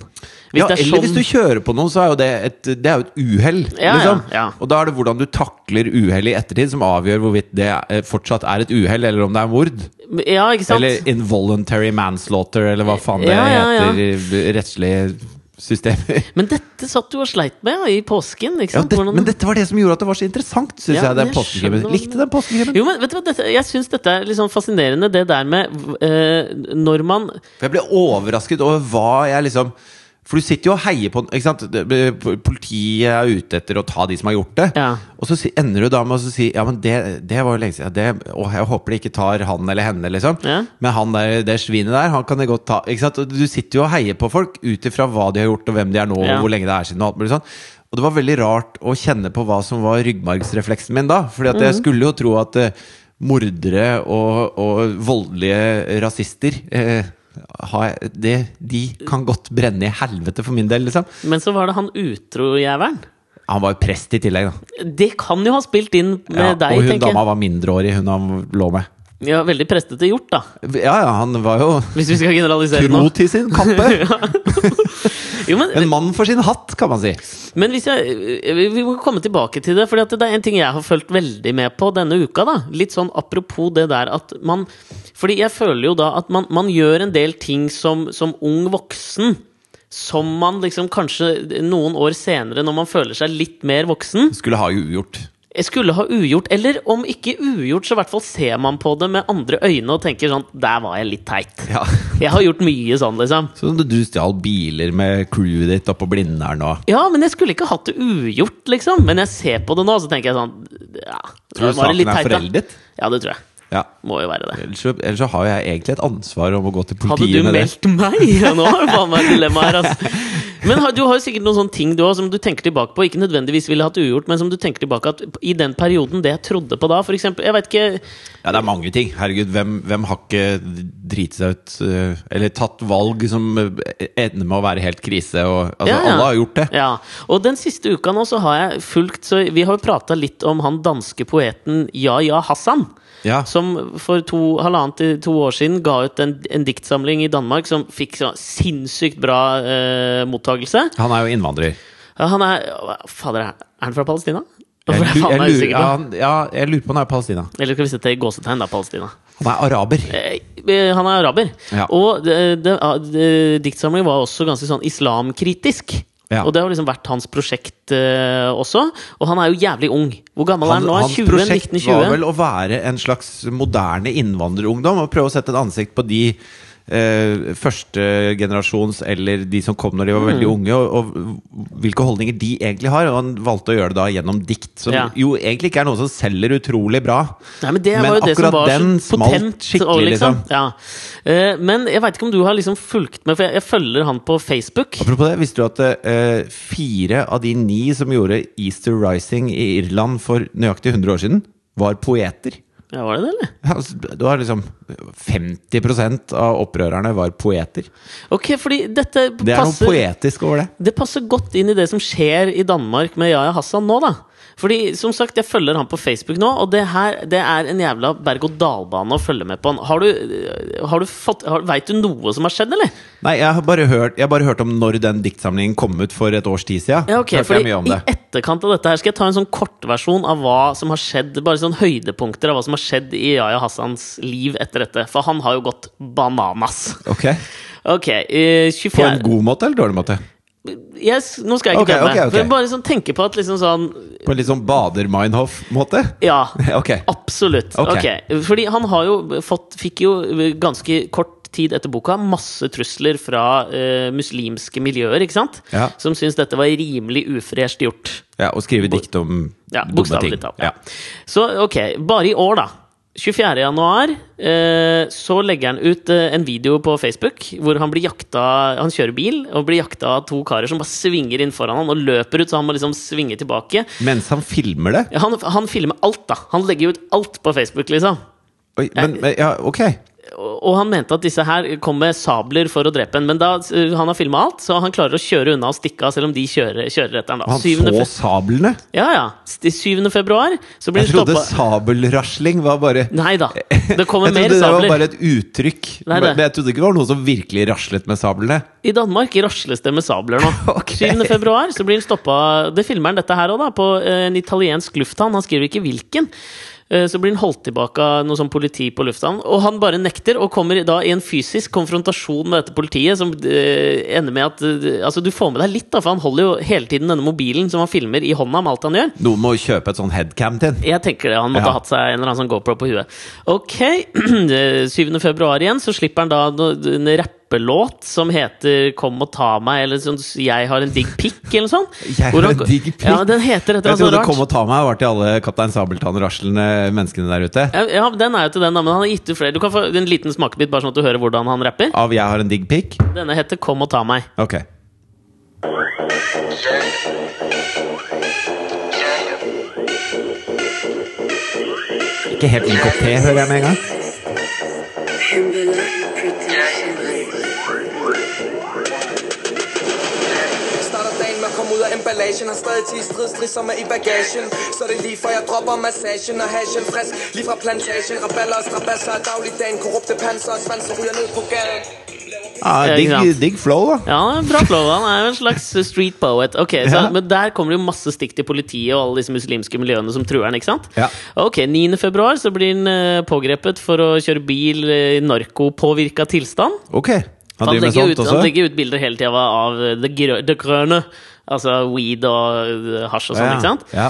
Speaker 2: Hvis
Speaker 1: ja,
Speaker 2: er
Speaker 1: eller
Speaker 2: sånn
Speaker 1: hvis du kjører på noen, så er jo det et, det er jo et uhell.
Speaker 2: Ja,
Speaker 1: liksom.
Speaker 2: ja.
Speaker 1: Og da er det hvordan du takler uhellet i ettertid, som avgjør hvorvidt det eh, fortsatt er et uhell, eller om det er mord.
Speaker 2: Ja, ikke sant?
Speaker 1: Eller involuntary manslaughter, eller hva faen det heter i rettslige systemer. <laughs>
Speaker 2: Men dette satt du og sleit med ja, i påsken. Ikke
Speaker 1: Ja, det,
Speaker 2: Hvordan-
Speaker 1: men dette var det som gjorde at det var så interessant, syns
Speaker 2: Ja,
Speaker 1: jeg. Den påskekrimmen. Likte den påskekrimmen.
Speaker 2: Jo, men vet du hva, dette, Jeg syns dette er litt sånn fascinerende, det der med uh, når man
Speaker 1: For jeg ble overrasket over hva jeg liksom For du sitter jo og heier på ikke sant? Politiet er ute etter å ta de som har gjort det.
Speaker 2: Ja.
Speaker 1: Og så ender du da med å si Ja, men det, det var jo lenge siden. Det, og jeg håper de ikke tar han eller henne, liksom.
Speaker 2: Ja.
Speaker 1: Men han der, det svinet der, han kan de godt ta. Ikke sant? Du sitter jo og heier på folk ut ifra hva de har gjort, og hvem de er nå,
Speaker 2: Ja.
Speaker 1: og hvor lenge det er siden. Og alt sånn. Og det var veldig rart å kjenne på hva som var ryggmargsrefleksen min da. Fordi at
Speaker 2: mm.
Speaker 1: jeg skulle jo tro at uh, mordere og, og voldelige rasister eh, det, De kan godt brenne i helvete for min del, liksom.
Speaker 2: Men så var det han utrojævelen.
Speaker 1: Han var jo prest i tillegg, da.
Speaker 2: Det kan jo ha spilt inn med
Speaker 1: Ja,
Speaker 2: deg,
Speaker 1: og hun dama var mindreårig, hun han lå med.
Speaker 2: Ja, veldig prestete gjort, da.
Speaker 1: Ja, ja, han var jo
Speaker 2: Hvis vi skal generalisere
Speaker 1: tro til sin kappe. <laughs>
Speaker 2: Jo, men,
Speaker 1: En mann for sin hatt, kan man si.
Speaker 2: men hvis jeg Vi vi må komme tilbake til det, for det er en ting jeg har fulgt veldig med på denne uka. da Litt sånn apropos det der at man Fordi jeg føler jo da at man, man gjør en del ting som, som ung voksen. Som man liksom kanskje noen år senere, når man føler seg litt mer voksen,
Speaker 1: Skulle ha jo ugjort.
Speaker 2: Skulle ha ugjort, eller om ikke ugjort, så i hvert fall ser man på det med andre øyne og tenker sånn Der var jeg litt teit.
Speaker 1: Ja. <laughs>
Speaker 2: Jeg har gjort mye sånn, liksom.
Speaker 1: Sånn du stjal biler med crewet ditt oppå Blindern og
Speaker 2: Ja, men jeg skulle ikke hatt det ugjort, liksom. Men jeg ser på det nå, så tenker jeg sånn Ja,
Speaker 1: Tror du
Speaker 2: var
Speaker 1: saken er foreldet?
Speaker 2: Ja, det tror jeg.
Speaker 1: Ja.
Speaker 2: Må jo være det.
Speaker 1: Ellers så, ellers så har jeg egentlig et ansvar om å gå til politiet med det.
Speaker 2: Hadde du meldt meg? <laughs> Ja, nå har du faen meg dilemma her, altså. <laughs> Men har, du har jo sikkert noen sånne ting du også, som du tenker tilbake på. Ikke nødvendigvis ville hatt ugjort, men som du tenker tilbake at i den perioden det jeg trodde på da, eksempel Jeg vet ikke
Speaker 1: Ja, det er mange ting. Herregud, hvem, hvem har ikke driti seg ut eh, Eller tatt valg som eh, ender med å være helt krise? Og, altså,
Speaker 2: Ja, ja.
Speaker 1: Alle har gjort det.
Speaker 2: Ja, og den siste uka nå så har jeg fulgt så Vi har jo prata litt om han danske poeten Yahya Hassan.
Speaker 1: Ja.
Speaker 2: Som for to, halvannet til to år siden ga ut en, en diktsamling i Danmark som fikk så sinnssykt bra eh, mottagelse.
Speaker 1: Han er jo innvandrer.
Speaker 2: Ja, han er Fader, er han fra Palestina?
Speaker 1: Jeg, <laughs>
Speaker 2: lurer,
Speaker 1: jeg, lurer, ja, jeg lurer på om han er Palestina.
Speaker 2: Eller skal vi sette i gåsetegn, da, Palestina.
Speaker 1: Han er araber.
Speaker 2: Eh, Han er araber.
Speaker 1: Ja.
Speaker 2: Og det, det, diktsamlingen var også ganske sånn islamkritisk.
Speaker 1: Ja.
Speaker 2: Og det har liksom vært hans prosjekt uh, også. Og han er jo jævlig ung. Hvor gammel er han nå?
Speaker 1: Hans
Speaker 2: 20?
Speaker 1: prosjekt
Speaker 2: 1920?
Speaker 1: var vel å være en slags moderne innvandrerungdom og prøve å sette et ansikt på de eh, førstegenerasjons eller de som kom når de var
Speaker 2: Mm.
Speaker 1: veldig unge, og, og hvilke holdninger de egentlig har. Og han valgte å gjøre det da gjennom dikt, som
Speaker 2: Ja.
Speaker 1: jo egentlig ikke er noe som selger utrolig bra.
Speaker 2: Nei, men det
Speaker 1: Men
Speaker 2: var jo det som
Speaker 1: akkurat
Speaker 2: var
Speaker 1: den smalt
Speaker 2: potent.
Speaker 1: skikkelig,
Speaker 2: liksom.
Speaker 1: liksom.
Speaker 2: Ja. Eh, men jeg veit ikke om du har liksom fulgt med, for jeg, jeg følger han på Facebook.
Speaker 1: Apropos det, visste du at eh, fire av de ni som gjorde Easter Rising i Irland for nøyaktig 100 år siden, var poeter?
Speaker 2: Ja, var det det, eller?
Speaker 1: Ja, altså, Du har liksom 50% av opprørerne var poeter.
Speaker 2: Ok, fordi dette passer
Speaker 1: Det er noe poetisk over det.
Speaker 2: Det passer godt inn i det som skjer i Danmark med Yahya Hassan nå, da. Fordi, som sagt, jeg følger han på Facebook nå, og det her det er en jævla berg-og-dal-bane å følge med på han. Har du, har du fått Veit du noe som har skjedd, eller?
Speaker 1: Nei, jeg har bare hørt, jeg har bare hørt om når den diktsamlingen kom ut for et års tid siden.
Speaker 2: Ja, ok,
Speaker 1: Hørte
Speaker 2: fordi
Speaker 1: jeg mye om
Speaker 2: I etterkant av dette her skal jeg ta en sånn kortversjon av hva som har skjedd. Bare sånn høydepunkter av hva som har skjedd i Yahya Hassans liv etter dette. For han har jo gått bananas.
Speaker 1: Ok,
Speaker 2: Ok, eh,
Speaker 1: På en god måte eller dårlig måte?
Speaker 2: yes, Nå skal jeg ikke
Speaker 1: okay,
Speaker 2: dømme. Okay, okay. Bare sånn tenke på at liksom sånn
Speaker 1: På en litt sånn Bader-Meinhof-måte?
Speaker 2: Ja. <laughs>
Speaker 1: okay.
Speaker 2: Absolutt.
Speaker 1: Okay.
Speaker 2: Ok, Fordi han har jo fått Fikk jo ganske kort tid etter boka masse trusler fra uh, muslimske miljøer, ikke sant?
Speaker 1: Ja.
Speaker 2: Som syntes dette var rimelig ufresht gjort.
Speaker 1: Ja, Og skrive dikt om
Speaker 2: Ja,
Speaker 1: dumme ting.
Speaker 2: Talt.
Speaker 1: Ja.
Speaker 2: Ja. Så ok, bare i år, da. 24. januar eh, så legger han ut eh, en video på Facebook hvor han blir jakta Han kjører bil og blir jakta av to karer som bare svinger inn foran han og løper ut, så han må liksom svinge tilbake.
Speaker 1: Mens han filmer det?
Speaker 2: Ja, han, han filmer alt, da. Han legger ut alt på Facebook, liksom.
Speaker 1: Oi, men, men ja, ok.
Speaker 2: Og han mente at disse her kom med sabler for å drepe en. Men da, uh, han har filma alt, så han klarer å kjøre unna og stikke av, selv om de kjører, kjører etter han da.
Speaker 1: Han
Speaker 2: Syvende
Speaker 1: så sablene?
Speaker 2: ja, ja. 7. februar så blir
Speaker 1: Jeg trodde sabelrasling var bare
Speaker 2: Nei da. <laughs> Det kommer mer sabler.
Speaker 1: Jeg trodde det var bare et uttrykk.
Speaker 2: Nei, det-
Speaker 1: Men jeg trodde ikke det var noe som virkelig raslet med sablene.
Speaker 2: I Danmark rasles det med sabler nå. <laughs>
Speaker 1: okay.
Speaker 2: 7. februar så blir han stoppa Det filmer han dette her òg, da, på eh, en italiensk lufthavn. Han skriver ikke hvilken. Eh, Så blir han holdt tilbake av noe sånn politi på lufthavn. Og han bare nekter, og kommer da i en fysisk konfrontasjon med dette politiet, som eh, ender med at eh, Altså, du får med deg litt, da, for han holder jo hele tiden denne mobilen som han filmer, i hånda med alt han gjør.
Speaker 1: Noen må kjøpe et sånn headcam til.
Speaker 2: Jeg tenker det, Han måtte
Speaker 1: Ja.
Speaker 2: ha hatt seg en eller annen sånn GoPro på huet. Ok, <clears throat> 7. februar igjen så slipper han da en en rappelåt som heter 'Kom og ta meg', eller sånn 'Jeg har en digg pikk', eller sånn. <laughs>
Speaker 1: Jeg har en digg pikk.
Speaker 2: Ja, den heter et
Speaker 1: Jeg trodde
Speaker 2: rart.
Speaker 1: 'Kom og ta meg' var til alle Kaptein Sabeltann-raslende menneskene der ute.
Speaker 2: Ja, ja, den er jo til den, da, men han har gitt ut flere. Du kan få en liten smakebit, bare sånn at du hører hvordan han rapper.
Speaker 1: Av 'Jeg har en digg pikk'?
Speaker 2: Denne heter 'Kom og ta meg'.
Speaker 1: Ok. Ikke helt kopp hører jeg med en gang.
Speaker 3: Malaysian Har stadig ti stridsstrisser med i bagasjen Så det er lige før jeg dropper massagen Og hasjen frisk, lige fra plantagen Rebeller og strabasser dagligdagen Korrupte panser og svanser ryger ned på gaden
Speaker 1: Ja, digg, digg flow, da.
Speaker 2: Ja, bra flow. Han er jo en slags street poet. Ok, så,
Speaker 1: Ja.
Speaker 2: Men der kommer det jo masse stikk til politiet og alle disse muslimske miljøene som truer han, ikke sant?
Speaker 1: Ja.
Speaker 2: Ok, 9. februar så blir han eh, pågrepet for å kjøre bil i narkopåvirka tilstand.
Speaker 1: Ok. Han
Speaker 2: Han
Speaker 1: driver med sånt
Speaker 2: ut, han legger ut bilder hele tida av det, det grønne. Altså weed og eh, hasj og sånn,
Speaker 1: Ja,
Speaker 2: ikke sant?
Speaker 1: Ja.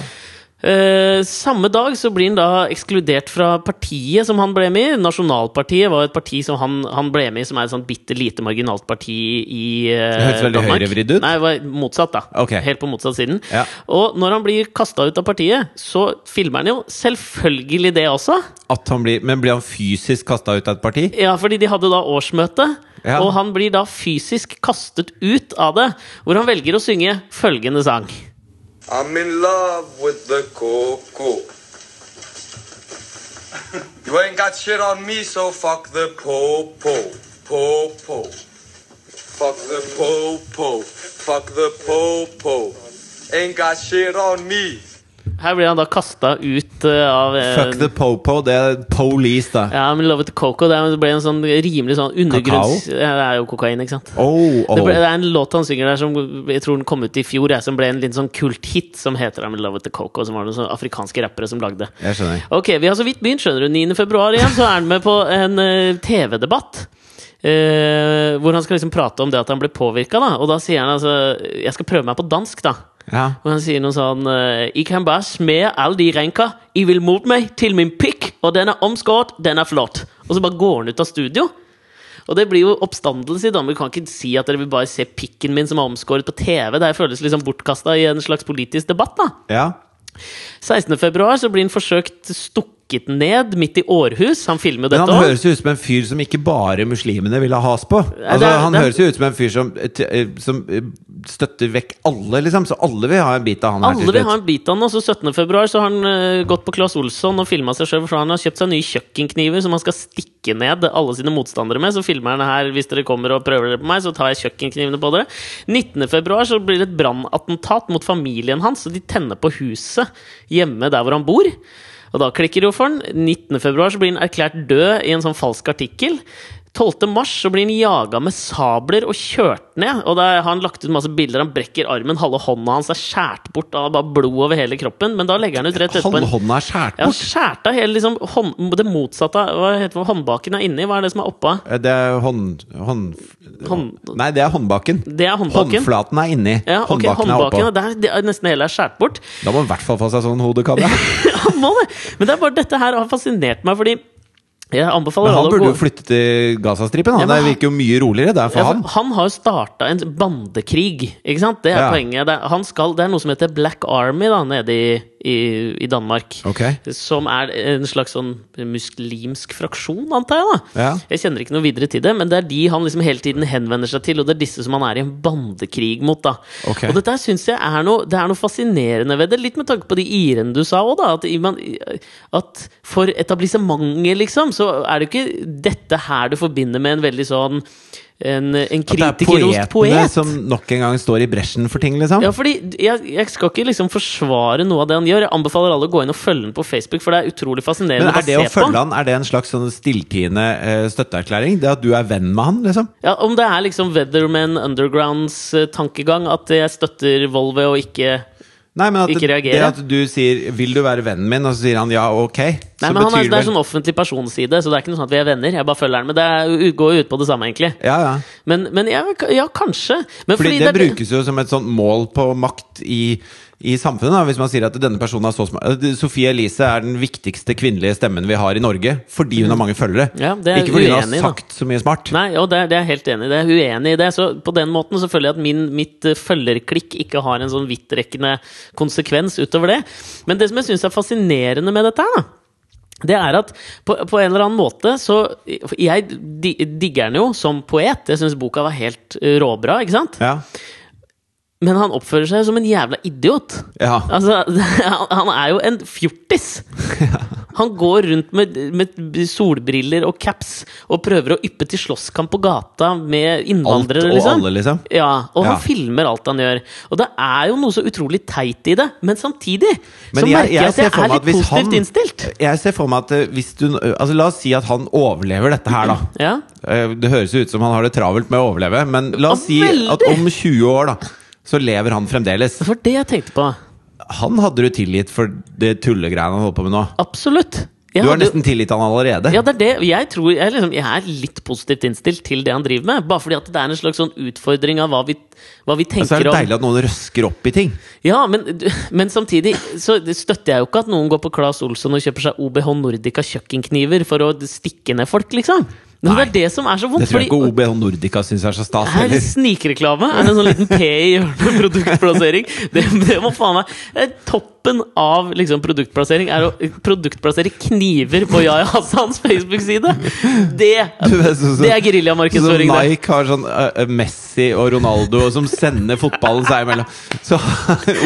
Speaker 2: Uh, samme dag så blir han da ekskludert fra partiet som han ble med i. Nasjonalpartiet var et parti som han, han ble med i, som er et sånt bitte lite marginalt parti i uh,
Speaker 1: Det høres veldig høyrevridd ut.
Speaker 2: Nei, det var motsatt, da.
Speaker 1: Okay.
Speaker 2: Helt på motsatt siden.
Speaker 1: Ja.
Speaker 2: Og når han blir kasta ut av partiet, så filmer han jo selvfølgelig det også.
Speaker 1: At han blir, men blir han fysisk kasta ut av et parti?
Speaker 2: Ja, fordi de hadde da årsmøte.
Speaker 1: Ja.
Speaker 2: Og han blir da fysisk kastet ut av det, hvor han velger å synge følgende sang.
Speaker 3: I'm in love with the coco. You ain't got shit on me, so fuck the po-po. Po-po. Fuck the po-po. Fuck the po-po. Ain't got shit on me.
Speaker 2: Her blir han da kasta ut eh, av eh,
Speaker 1: Fuck the popo, det er police, da.
Speaker 2: Ja, men Love It Coco det ble en sånn rimelig sånn undergrunns...
Speaker 1: Kakao?
Speaker 2: Ja, det er jo kokain, ikke sant?
Speaker 1: Oh, oh.
Speaker 2: Det, ble, det er en låt han synger der som jeg tror den kom ut i fjor, jeg, som ble en liten sånn kulthit som heter I'm in Love With The Coco, som var noen sånne afrikanske rappere som lagde.
Speaker 1: Jeg skjønner.
Speaker 2: Ok, vi har så vidt begynt, skjønner du. 9. februar igjen, så er han med på en uh, TV-debatt. Uh, hvor han skal liksom prate om det at han ble påvirka, da. Og da sier han altså Jeg skal prøve meg på dansk, da.
Speaker 1: Ja.
Speaker 2: Og han sier noe sånn eh, Jeg kan bare smed alle de renka I vil mot meg til min pikk, og den er omskåret, den er flott. Og så bare går han ut av studio. Og det blir jo oppstandelse Danmark. Vi kan ikke si at dere vil bare se pikken min som er omskåret på TV. Det her føles liksom bortkasta i en slags politisk debatt, da.
Speaker 1: ja.
Speaker 2: 16. februar så blir han forsøkt stukket ned midt i Århus. Han filmer jo dette
Speaker 1: han høres jo ut som en fyr som ikke bare muslimene vil ha has på. Altså,
Speaker 2: det er-
Speaker 1: han
Speaker 2: det er-
Speaker 1: høres jo ut som en fyr som, eh, eh, som eh, støtter vekk alle, liksom. Så alle vil ha en bit av han
Speaker 2: Alle vil ha en bit av han, Og så 17. februar så har han gått på Claes Olsson og filma seg sjøl. For han har kjøpt seg nye kjøkkenkniver som han skal stikke ned alle sine motstandere med. Så filmer han her hvis dere kommer og prøver dere på meg, så tar jeg kjøkkenknivene på dere. 19. februar så blir det et brannattentat mot familien hans, og de tenner på huset hjemme der hvor han bor. Og da klikker det jo for han. 19. februar så blir han erklært død i en sånn falsk artikkel. 12. mars så blir han jaga med sabler og kjørt ned. Og da har han lagt ut masse bilder. Han brekker armen, halve hånda hans er skjært bort. av bare blod over hele kroppen. Men da legger han ut rett etterpå
Speaker 1: Halve hånda er skjært
Speaker 2: ja,
Speaker 1: bort.
Speaker 2: skjært av hele liksom, hånd, det motsatte av hva heter det, håndbaken er inni. Hva er det som er oppå?
Speaker 1: Eh, Det er hånd... hånd
Speaker 2: Hånd-
Speaker 1: Nei, det er håndbaken.
Speaker 2: Det er håndbaken.
Speaker 1: Håndflaten er inni.
Speaker 2: Ja, ok,
Speaker 1: håndbaken er
Speaker 2: håndbaken,
Speaker 1: oppå.
Speaker 2: det er, det er nesten hele er skjært bort.
Speaker 1: Da må han i hvert fall få seg sånn hodekabbe.
Speaker 2: Han <laughs> må det! Men det er bare dette her har fascinert meg, fordi jeg anbefaler
Speaker 1: Men han burde jo flytte til Gazastripen.
Speaker 2: Ja,
Speaker 1: Han Det virker jo mye roligere der for
Speaker 2: Ja,
Speaker 1: han.
Speaker 2: for han har jo starta en bandekrig, ikke sant? Det er
Speaker 1: Ja.
Speaker 2: poenget. Det er, han skal, det er noe som heter Black Army da, nede i, i, i Danmark.
Speaker 1: Okay.
Speaker 2: Som er en slags sånn muslimsk fraksjon, antar jeg. da
Speaker 1: Ja.
Speaker 2: Jeg kjenner ikke noe videre til det, men det er de han liksom hele tiden henvender seg til, og det er disse som han er i en bandekrig mot. da
Speaker 1: okay.
Speaker 2: Og dette syns jeg er noe, det er noe fascinerende ved det, litt med tanke på de irene du sa òg, da. At, man, at for etablissementet, liksom, så er det ikke dette her du forbinder med en veldig sånn en, en
Speaker 1: At det er poetene som nok en gang står i bresjen for ting, liksom.
Speaker 2: Ja, fordi jeg, jeg skal ikke liksom forsvare noe av det han gjør. Jeg anbefaler alle å gå inn og følge ham på Facebook, for det er utrolig fascinerende
Speaker 1: Men er det å
Speaker 2: på.
Speaker 1: følge han, er det en slags sånn stilltiende uh, støtteerklæring? Det at du er venn med han, liksom?
Speaker 2: Ja, Om det er liksom Weatherman Undergrounds uh, tankegang, at jeg støtter Volve og ikke
Speaker 1: Nei, men at
Speaker 2: Ikke reagere.
Speaker 1: det at du sier 'vil du være vennen min', og så sier han ja, ok,
Speaker 2: Nei,
Speaker 1: så
Speaker 2: men han er, Det er sånn offentlig personside, så det er ikke noe sånn at vi er venner. Jeg bare følger den, Men det går jo ut på det samme, egentlig.
Speaker 1: Ja, ja.
Speaker 2: Men, men ja, ja, kanskje. Men
Speaker 1: Fordi,
Speaker 2: fordi
Speaker 1: det,
Speaker 2: det,
Speaker 1: brukes jo som et sånt mål på makt i, i samfunnet. Da. Hvis man sier at denne personen er så smart Sofie Elise er den viktigste kvinnelige stemmen vi har i Norge fordi hun har mange følgere.
Speaker 2: Ja,
Speaker 1: Ikke fordi hun har
Speaker 2: sagt da.
Speaker 1: så mye smart.
Speaker 2: Nei, og det, er- det er jeg helt enig i. Det er uenig i det. Så på den måten så føler jeg at min, mitt eh, følgerklikk ikke har en sånn vidtrekkende konsekvens utover det. Men det som jeg syns er fascinerende med dette her, da det er at på, på en eller annen måte så Jeg digger den jo som poet. Jeg syns boka var helt eh, råbra, ikke sant?
Speaker 1: Ja.
Speaker 2: Men han oppfører seg som en jævla idiot.
Speaker 1: ja.
Speaker 2: Altså, <laughs> han- er jo en fjortis! <laughs> Han går rundt med, med solbriller og caps og prøver å yppe til slåsskamp på gata med innvandrere.
Speaker 1: Alt og
Speaker 2: liksom.
Speaker 1: alle, liksom.
Speaker 2: Ja, og
Speaker 1: Ja.
Speaker 2: han filmer alt han gjør. Og det er jo noe så utrolig teit i det, men samtidig
Speaker 1: Men
Speaker 2: så
Speaker 1: jeg-
Speaker 2: merker jeg,
Speaker 1: jeg
Speaker 2: at jeg er litt positivt
Speaker 1: han-
Speaker 2: innstilt.
Speaker 1: Jeg ser for meg at eh, hvis du Altså La oss si at han overlever dette her, da.
Speaker 2: Ja.
Speaker 1: Eh, Det høres jo ut som han har det travelt med å overleve, men la oss si at om 20 år, da, så lever han fremdeles.
Speaker 2: Det var det jeg tenkte på.
Speaker 1: Han hadde du tilgitt for det tullegreiene han holder på med nå.
Speaker 2: Absolutt. Jeg
Speaker 1: Du har
Speaker 2: hadde
Speaker 1: nesten tilgitt han allerede.
Speaker 2: Ja, det er det. Jeg tror jeg, liksom, jeg er litt positivt innstilt til det han driver med. Bare fordi at det er en slags sånn utfordring av hva vi, hva vi
Speaker 1: Og så er
Speaker 2: tenker
Speaker 1: det
Speaker 2: om
Speaker 1: deilig at noen røsker opp i ting.
Speaker 2: Ja, men, <laughs> men samtidig så støtter jeg jo ikke at noen går på Claes Olsson og kjøper seg OBH Nordica kjøkkenkniver for å stikke ned folk, liksom. Men det er det som er så vondt.
Speaker 1: Det tror jeg
Speaker 2: fordi-
Speaker 1: ikke OBH Nordica syns er så stas
Speaker 2: er det snikreklame? Er det en sånn liten P i hjørnet produktplassering? Det, det må faen meg er Toppen av liksom, produktplassering er å produktplassere kniver på Yahya Hassans Facebook-side! Det, det er geriljamarkedsføring, det.
Speaker 1: Nike har sånn uh, Messi og Ronaldo som sender fotballen seg imellom. Så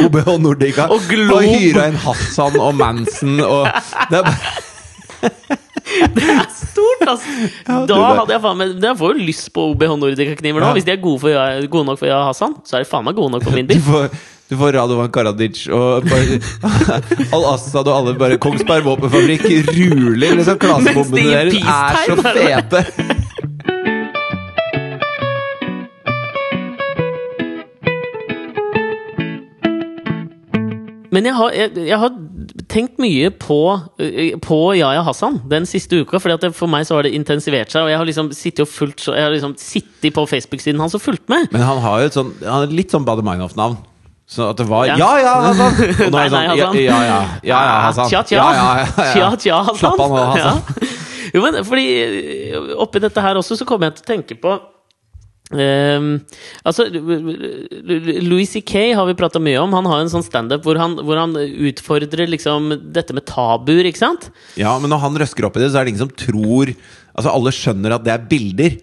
Speaker 1: OBH Nordica
Speaker 2: Og
Speaker 1: og hyra inn Hassan og Manson og det er bare,
Speaker 2: Stort, er
Speaker 1: Ja, altså!
Speaker 2: da hadde jeg faen meg Jeg får jo lyst på OBH Nordica-kniver nå. Hvis de er gode, for, gode nok for Yahya Hassan, så er de faen meg gode nok for min <laughs>
Speaker 1: du,
Speaker 2: bil.
Speaker 1: får, du får Radovan Karadzic og <laughs> Al-Assad og alle bare Kongsberg våpenfabrikk ruler liksom. Klasebombene deres er så fete!
Speaker 2: Men jeg har, jeg, jeg har tenkt mye på, eh, på Yahya Hassan den siste uka. Fordi For meg så har det intensivert seg. Og jeg har liksom sittet og fulgt Jeg har liksom sittet på Facebook-siden hans og fulgt med.
Speaker 1: Men han har jo et sånn Han har litt sånn Bader Meinhof-navn. Så at det var
Speaker 2: Ja.
Speaker 1: Ja, ja, Hassan! <laughs> Og nå er det sånn Ja, ja, ja, ja, ja Hassan.
Speaker 2: Tja, tja.
Speaker 1: Ja, ja, ja, ja.
Speaker 2: Tja, tja, Hassan.
Speaker 1: Slapp av nå, Hassan. <laughs>
Speaker 2: Ja. Jo, men fordi eh, oppi dette her også så kommer jeg til å tenke på ehm, altså, Louis C.K. har vi prata mye om. Han har en sånn standup hvor, han- hvor han utfordrer liksom dette med tabuer, ikke sant?
Speaker 1: Ja, men når han røsker opp i det, så er det ingen som tror Altså, alle skjønner at det er bilder.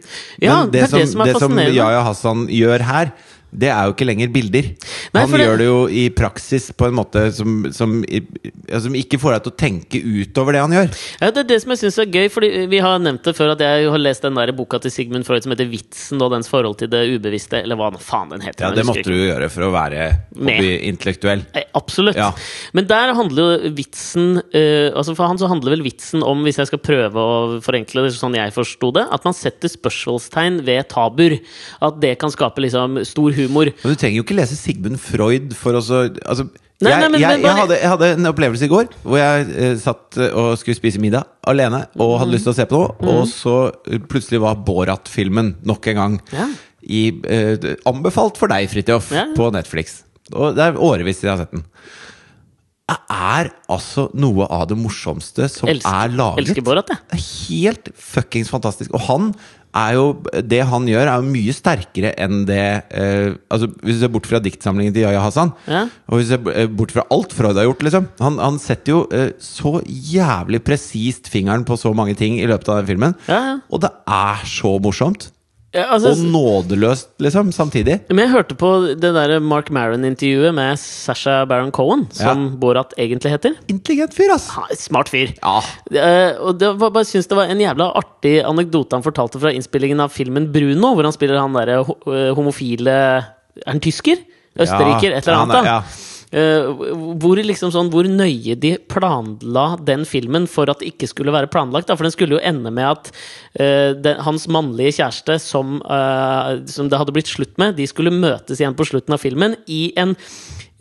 Speaker 2: Ja,
Speaker 1: men
Speaker 2: det er det som
Speaker 1: det som. Yahya Hassan gjør her, det er jo ikke lenger bilder.
Speaker 2: Nei,
Speaker 1: han gjør det jo i praksis på en måte som, som, som ikke får deg til å tenke utover det han gjør.
Speaker 2: Ja, Det er det som jeg syns er gøy, Fordi vi har nevnt det før at jeg har lest den der boka til Sigmund Freud som heter 'Vitsen' og dens forhold til det ubevisste, eller hva faen den heter.
Speaker 1: Ja, Det måtte du jo gjøre for å være
Speaker 2: intellektuell. Absolutt.
Speaker 1: Ja.
Speaker 2: Men der handler jo vitsen uh, altså For han så handler vel vitsen om, hvis jeg skal prøve å forenkle det sånn jeg forsto det, at man setter spørsmålstegn ved tabuer. At det kan skape liksom stor humor.
Speaker 1: Men du trenger jo ikke lese Sigmund Freud for å så altså,
Speaker 2: Nei,
Speaker 1: jeg,
Speaker 2: nei, men-
Speaker 1: jeg, jeg, hadde, jeg hadde en opplevelse i går hvor jeg eh, satt eh, og skulle spise middag alene og
Speaker 2: Mm.
Speaker 1: hadde lyst til å se på noe, og så eh, plutselig var Borat-filmen nok en gang
Speaker 2: Ja.
Speaker 1: i, eh, anbefalt for deg, Fridtjof,
Speaker 2: Ja.
Speaker 1: på Netflix. Og det er årevis siden jeg har sett den. Det er altså noe av det morsomste som
Speaker 2: Elsker-
Speaker 1: er laget.
Speaker 2: elsker Borat, jeg.
Speaker 1: Helt fuckings fantastisk. Og han er jo Det han gjør, er jo mye sterkere enn det eh, Altså Hvis du ser bort fra diktsamlingen til Yahya Hassan,
Speaker 2: Ja.
Speaker 1: og hvis du ser eh, bort fra alt Freud har gjort, liksom Han, han setter jo eh, så jævlig presist fingeren på så mange ting i løpet av den filmen.
Speaker 2: Ja, ja.
Speaker 1: Og det er så morsomt.
Speaker 2: Ja, altså,
Speaker 1: Og nådeløst, liksom, samtidig.
Speaker 2: Men jeg hørte på det der Mark Maron-intervjuet med Sasha Baron Cohen, som Borat egentlig heter.
Speaker 1: Intelligent fyr, ass!
Speaker 2: Ha, smart fyr.
Speaker 1: Ja.
Speaker 2: Uh, og det var, bare synes det var en jævla artig anekdote han fortalte fra innspillingen av filmen Bruno, hvor han spiller han derre ho eh, homofile Er han tysker? Østerriker? et eller annet. da. Eh, hvor, liksom sånn, hvor nøye de planla den filmen for at det ikke skulle være planlagt. Da. For den skulle jo ende med at eh, den, hans mannlige kjæreste, som, eh, som det hadde blitt slutt med, de skulle møtes igjen på slutten av filmen i en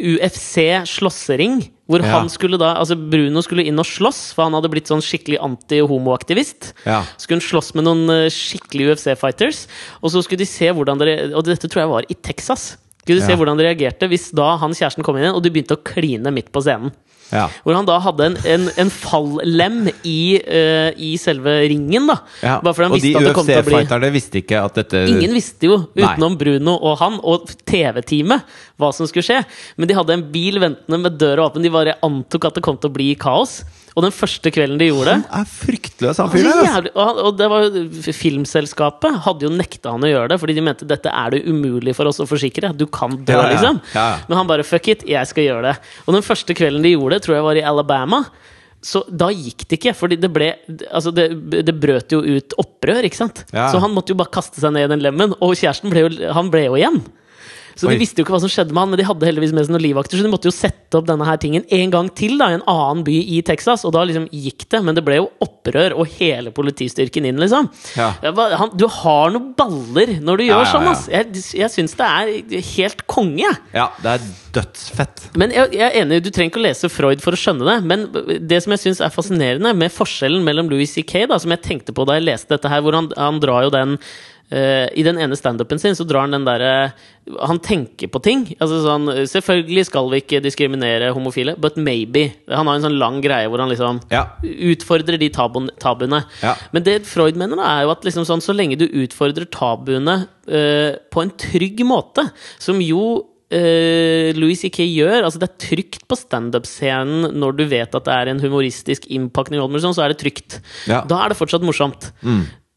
Speaker 2: UFC-slåssering. Hvor
Speaker 1: Ja.
Speaker 2: han skulle da, altså Bruno skulle inn og slåss, for han hadde blitt sånn skikkelig anti-homoaktivist.
Speaker 1: Ja.
Speaker 2: Skulle han slåss med noen skikkelig UFC-fighters. Og så skulle de se hvordan dere Og dette tror jeg var i Texas. Skulle du se hvordan det reagerte hvis da han kjæresten kom inn igjen, og de begynte å kline midt på scenen.
Speaker 1: Ja.
Speaker 2: Hvor han da hadde en, en, en fallem i, uh, i selve ringen, da.
Speaker 1: Ja.
Speaker 2: Bare fordi han
Speaker 1: Og de
Speaker 2: visste at det kom til å bli
Speaker 1: UFC-fighterne visste ikke at dette
Speaker 2: Ingen visste jo,
Speaker 1: Nei.
Speaker 2: utenom Bruno og han og TV-teamet, hva som skulle skje. Men de hadde en bil ventende med døra åpen. De bare antok at det kom til å bli kaos. Og den første kvelden de gjorde det
Speaker 1: Han er fryktløs, han fyren der.
Speaker 2: og, og det var Filmselskapet hadde jo nekta han å gjøre det, fordi de mente dette er det umulig for oss å forsikre. Du kan dø,
Speaker 1: Ja, ja,
Speaker 2: liksom.
Speaker 1: ja.
Speaker 2: Men han bare fuck it, jeg skal gjøre det. Og den første kvelden de gjorde det, tror jeg var i Alabama. Så da gikk det ikke, for det Altså, det, det brøt jo ut opprør, ikke sant? Så han måtte jo bare kaste seg ned i den lemmen, og kjæresten ble jo, han ble jo igjen. Så
Speaker 1: Oi.
Speaker 2: de visste jo ikke hva som skjedde med han, men de hadde heldigvis med seg noen livvakter, så de måtte jo sette opp denne her tingen en gang til da, i en annen by i Texas, og da liksom gikk det. Men det ble jo opprør, og hele politistyrken inn, liksom.
Speaker 1: Ja.
Speaker 2: Han, du har noen baller når du
Speaker 1: Ja,
Speaker 2: gjør sånn, ass. Jeg, jeg syns det er helt konge, jeg.
Speaker 1: Ja, det er dødsfett.
Speaker 2: Men jeg, jeg er enig, du trenger ikke å lese Freud for å skjønne det. Men det som jeg syns er fascinerende med forskjellen mellom Louis C.K., som jeg tenkte på da jeg leste dette her, hvor han, han drar jo den eh, I den ene standupen sin så drar han den derre Han tenker på ting. Altså sånn Selvfølgelig skal vi ikke diskriminere homofile, but maybe. Han har en sånn lang greie hvor han liksom
Speaker 1: Ja.
Speaker 2: utfordrer de tabun, tabuene.
Speaker 1: Ja.
Speaker 2: Men det Freud mener, da, er jo at liksom sånn, så lenge du utfordrer tabuene uh, på en trygg måte, som jo uh, Louis C.K. gjør altså Det er trygt på standup-scenen når du vet at det er en humoristisk innpakning, sånn, så er det trygt.
Speaker 1: Ja.
Speaker 2: Da er det fortsatt morsomt.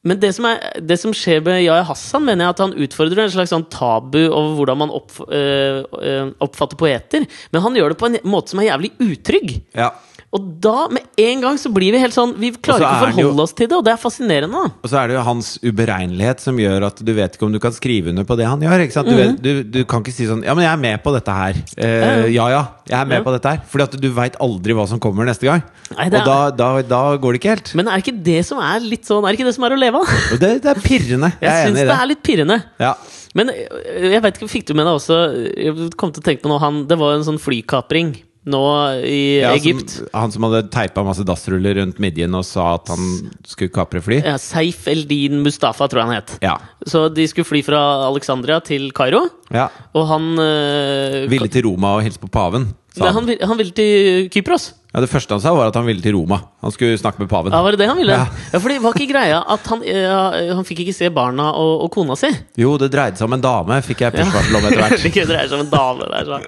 Speaker 2: Men det som, er, det som skjer med Yahya Hassan, mener jeg at han utfordrer en slags sånn tabu over hvordan man opp, øh, øh, oppfatter poeter. Men han gjør det på en måte som er jævlig utrygg.
Speaker 1: Ja.
Speaker 2: Og da, med en gang, så blir vi helt sånn Vi klarer ikke å
Speaker 1: forholde jo-
Speaker 2: oss til det, og det er fascinerende.
Speaker 1: Og så er det jo hans uberegnelighet som gjør at du vet ikke om du kan skrive under på det han gjør. Du,
Speaker 2: Mhm.
Speaker 1: vet, du, du kan ikke si sånn Ja, men jeg er med på dette her. Eh, ja ja, jeg er med
Speaker 2: Ja.
Speaker 1: på dette her. Fordi at du veit aldri hva som kommer neste gang.
Speaker 2: Nei, er,
Speaker 1: Og da, da, da går det ikke helt.
Speaker 2: Men er ikke det som er litt sånn Er ikke det som er å leve av?
Speaker 1: Det, det er pirrende. Jeg,
Speaker 2: Jeg syns det
Speaker 1: det.
Speaker 2: er litt pirrende.
Speaker 1: Ja.
Speaker 2: Men øh, jeg vet ikke, fikk du med deg også Jeg kom til å tenke på noe han Det var en sånn flykapring nå i
Speaker 1: Ja,
Speaker 2: Egypt.
Speaker 1: som, han som hadde teipa masse dassruller rundt midjen og sa at han skulle kapre fly?
Speaker 2: Ja, Seif Eldin Mustafa, tror jeg han het.
Speaker 1: Ja.
Speaker 2: Så de skulle fly fra Alexandria til Kairo,
Speaker 1: ja.
Speaker 2: og han øh,
Speaker 1: Ville til Roma og hilse på paven. Sa
Speaker 2: han,
Speaker 1: han.
Speaker 2: han ville til Kypros.
Speaker 1: Ja, det første han sa, var at han ville til Roma. Han skulle snakke med paven.
Speaker 2: Ja, Var det det han ville?
Speaker 1: Ja.
Speaker 2: Ja, fordi det var ikke greia at han, ja, han fikk ikke se barna og, og kona si.
Speaker 1: Jo, det dreide seg om en dame, fikk jeg push-varsel om etter hvert. <laughs>
Speaker 2: det dreier seg om en dame der, så.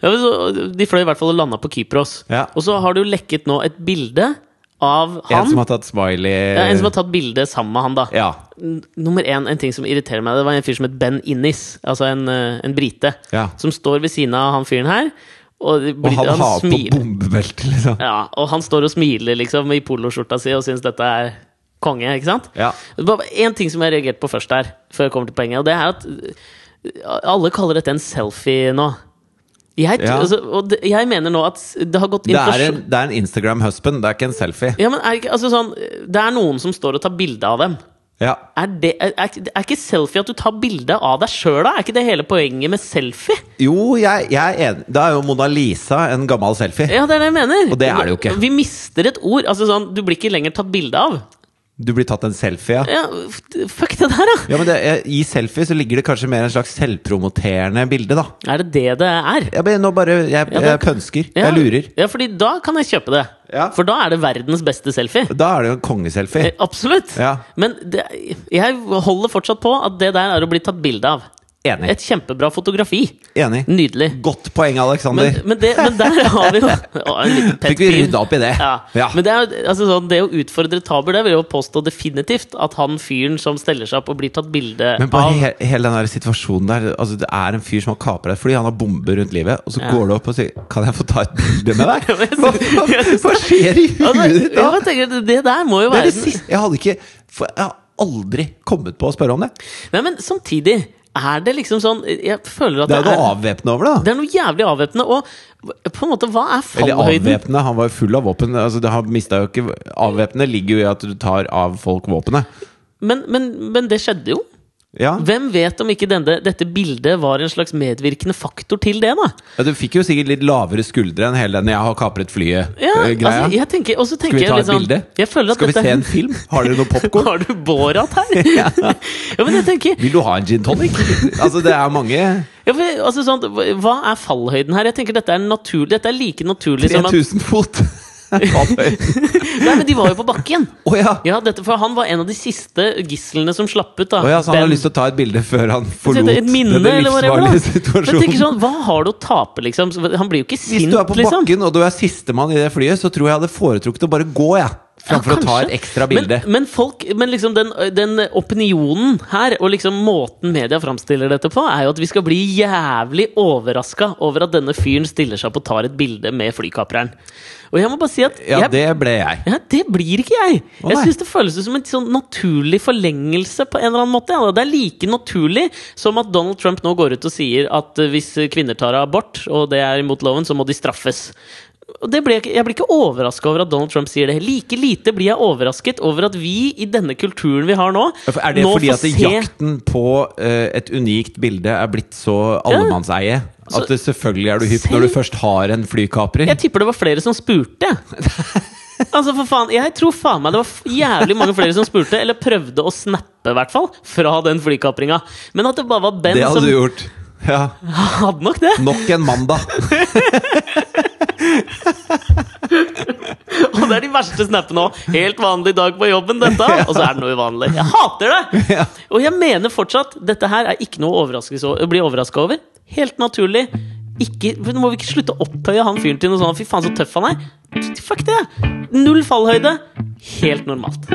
Speaker 2: Ja, men så, de fløy i hvert fall og landa på Kypros.
Speaker 1: Ja.
Speaker 2: Og så har du lekket nå et bilde av han.
Speaker 1: En som har tatt smiley
Speaker 2: ja, en som har tatt bilde sammen med han, da.
Speaker 1: Ja.
Speaker 2: Nummer én, en ting som irriterer meg, det var en fyr som het Ben Innis. Altså en, eh, en brite.
Speaker 1: Ja.
Speaker 2: Som står ved siden av han fyren her. Og, blir,
Speaker 1: Og han, har på
Speaker 2: smiler.
Speaker 1: bombebelte, liksom.
Speaker 2: Ja, og han står og smiler liksom i poloskjorta si og syns dette er konge, ikke sant?
Speaker 1: Ja.
Speaker 2: En ting som jeg reagerte på først her, før jeg kommer til poenget, og det er at øh, alle kaller dette en selfie nå. Jeg,
Speaker 1: Ja.
Speaker 2: altså, og jeg mener nå at det har gått inflasjon
Speaker 1: en, det er en Instagram-husband, det er ikke en selfie.
Speaker 2: ja, men er ikke, altså sånn, det er noen som står og tar bilde av dem.
Speaker 1: Ja.
Speaker 2: Er, det, er, er, ikke selfie at du tar bilde av deg sjøl, da? Er ikke det hele poenget med selfie?
Speaker 1: Jo, jeg, jeg er enig. Da er jo Mona Lisa en gammel selfie.
Speaker 2: Ja, det er det jeg mener.
Speaker 1: Og det er det jo ikke.
Speaker 2: Vi mister et ord. Altså sånn, Du blir ikke lenger tatt bilde av.
Speaker 1: Du blir tatt en selfie, ja.
Speaker 2: Ja, fuck det der, da!
Speaker 1: Ja, men det, I selfie så ligger det kanskje mer en slags selvpromoterende bilde, da.
Speaker 2: Er det det det er?
Speaker 1: Jeg, men nå bare, jeg,
Speaker 2: Ja,
Speaker 1: jeg pønsker.
Speaker 2: Ja.
Speaker 1: Jeg lurer.
Speaker 2: Ja, fordi da kan jeg kjøpe det.
Speaker 1: Ja.
Speaker 2: For da er det verdens beste selfie.
Speaker 1: Da er det jo en kongeselfie.
Speaker 2: Eh, Absolutt.
Speaker 1: Ja.
Speaker 2: Men det, jeg holder fortsatt på at det der er å bli tatt bilde av.
Speaker 1: Enig.
Speaker 2: Et kjempebra fotografi.
Speaker 1: Enig.
Speaker 2: Nydelig.
Speaker 1: Godt poeng, Aleksander.
Speaker 2: Men, men, men der <laughs> har vi jo Å, en liten
Speaker 1: Fikk vi rydda opp i det?
Speaker 2: Ja.
Speaker 1: Ja.
Speaker 2: Men det, er, altså, sånn, det å utfordre tabuer, det vil jo påstå definitivt at han fyren som steller seg opp og blir tatt bilde av
Speaker 1: Men bare he hele den der situasjonen der altså Det er en fyr som har kapra et fly, han har bomber rundt livet, og så
Speaker 2: Ja.
Speaker 1: går du opp og sier 'Kan jeg få ta et bilde med deg?' <laughs> Hva, hva, hva skjer i huet ditt da?
Speaker 2: tenker, det- det der må jo
Speaker 1: Det
Speaker 2: være
Speaker 1: det siste Jeg hadde ikke for Jeg har aldri kommet på å spørre om det.
Speaker 2: Nei, men samtidig er det liksom sånn Jeg føler at
Speaker 1: Det er noe avvæpnende over det.
Speaker 2: det er noe jævlig avvæpnende. Og på en måte, hva er
Speaker 1: Eller
Speaker 2: fallhøyden?
Speaker 1: avvæpnende. Han var jo full av våpen. Altså, det har jo ikke Avvæpnende ligger jo i at du tar av folk våpenet.
Speaker 2: Men, men, men det skjedde jo.
Speaker 1: Ja.
Speaker 2: Hvem vet om ikke denne, dette bildet var en slags medvirkende faktor til det, da?
Speaker 1: ja, Du fikk jo sikkert litt lavere skuldre enn hele den 'jeg har kapret flyet'-greia.
Speaker 2: altså, jeg tenker, så
Speaker 1: Skal vi ta et
Speaker 2: sånn-
Speaker 1: bilde? Skal vi se en film? Har dere noe popkorn? <laughs>
Speaker 2: Har du Borat her? <laughs> <laughs> ja. men jeg tenker
Speaker 1: Vil du ha en gin tonic? altså, det er mange
Speaker 2: ja, for, altså, sånn, Hva er fallhøyden her? Jeg tenker Dette er naturlig Dette er like naturlig som at
Speaker 1: 3000 fot!
Speaker 2: Nei, men de var jo på bakken! <laughs>
Speaker 1: ja!
Speaker 2: Ja, dette, For han var en av de siste gislene som slapp ut. da
Speaker 1: oh, ja, så han
Speaker 2: Ben-
Speaker 1: har lyst til å ta et bilde før han <laughs> forlot
Speaker 2: Et minne,
Speaker 1: denne livsfarlige situasjonen?
Speaker 2: sånn, Hva har du å tape, liksom? Han blir jo ikke sint Hvis
Speaker 1: du er på
Speaker 2: liksom.
Speaker 1: bakken og du er sistemann i det flyet, så tror jeg jeg hadde foretrukket å bare gå, jeg. Framfor å ta et ekstra bilde.
Speaker 2: Men, men folk, men liksom den, den opinionen her, og liksom måten media framstiller dette på, er jo at vi skal bli jævlig overraska over at denne fyren stiller seg opp og tar et bilde med flykapreren. Og jeg må bare si at
Speaker 1: Ja, det ble jeg.
Speaker 2: ja, det blir ikke jeg! Jeg syns det føles som en sånn naturlig forlengelse på en eller annen måte. Ja. Det er like naturlig som at Donald Trump nå går ut og sier at hvis kvinner tar abort, og det er imot loven, så må de straffes. Ble, jeg blir ikke overraska over at Donald Trump sier det. Like lite blir jeg overrasket over at vi i denne kulturen vi har nå,
Speaker 1: Er det
Speaker 2: nå
Speaker 1: fordi at
Speaker 2: se
Speaker 1: jakten på uh, et unikt bilde er blitt så allemannseie? At det selvfølgelig er du hypp når du først har en flykaprer?
Speaker 2: Jeg tipper det var flere som spurte. <laughs> Altså for faen, Jeg tror faen meg det var jævlig mange flere som spurte, eller prøvde å snappe, i hvert fall, fra den flykapringa. Men at det bare var Ben
Speaker 1: Det hadde
Speaker 2: som
Speaker 1: du gjort. Ja. <laughs>
Speaker 2: hadde nok det.
Speaker 1: Nok en mandag. <laughs> <laughs>
Speaker 2: Og det er de verste snappene òg. Helt vanlig dag på jobben, dette. <laughs> Og så er det noe uvanlig. Jeg hater det! <laughs> Og jeg mener fortsatt dette her er ikke noe å bli overraska over. Helt naturlig. Ikke, må vi ikke slutte å opphøye han fyren til noe sånt? Fy faen, så tøff han er. Fuck det! Null fallhøyde. Helt normalt.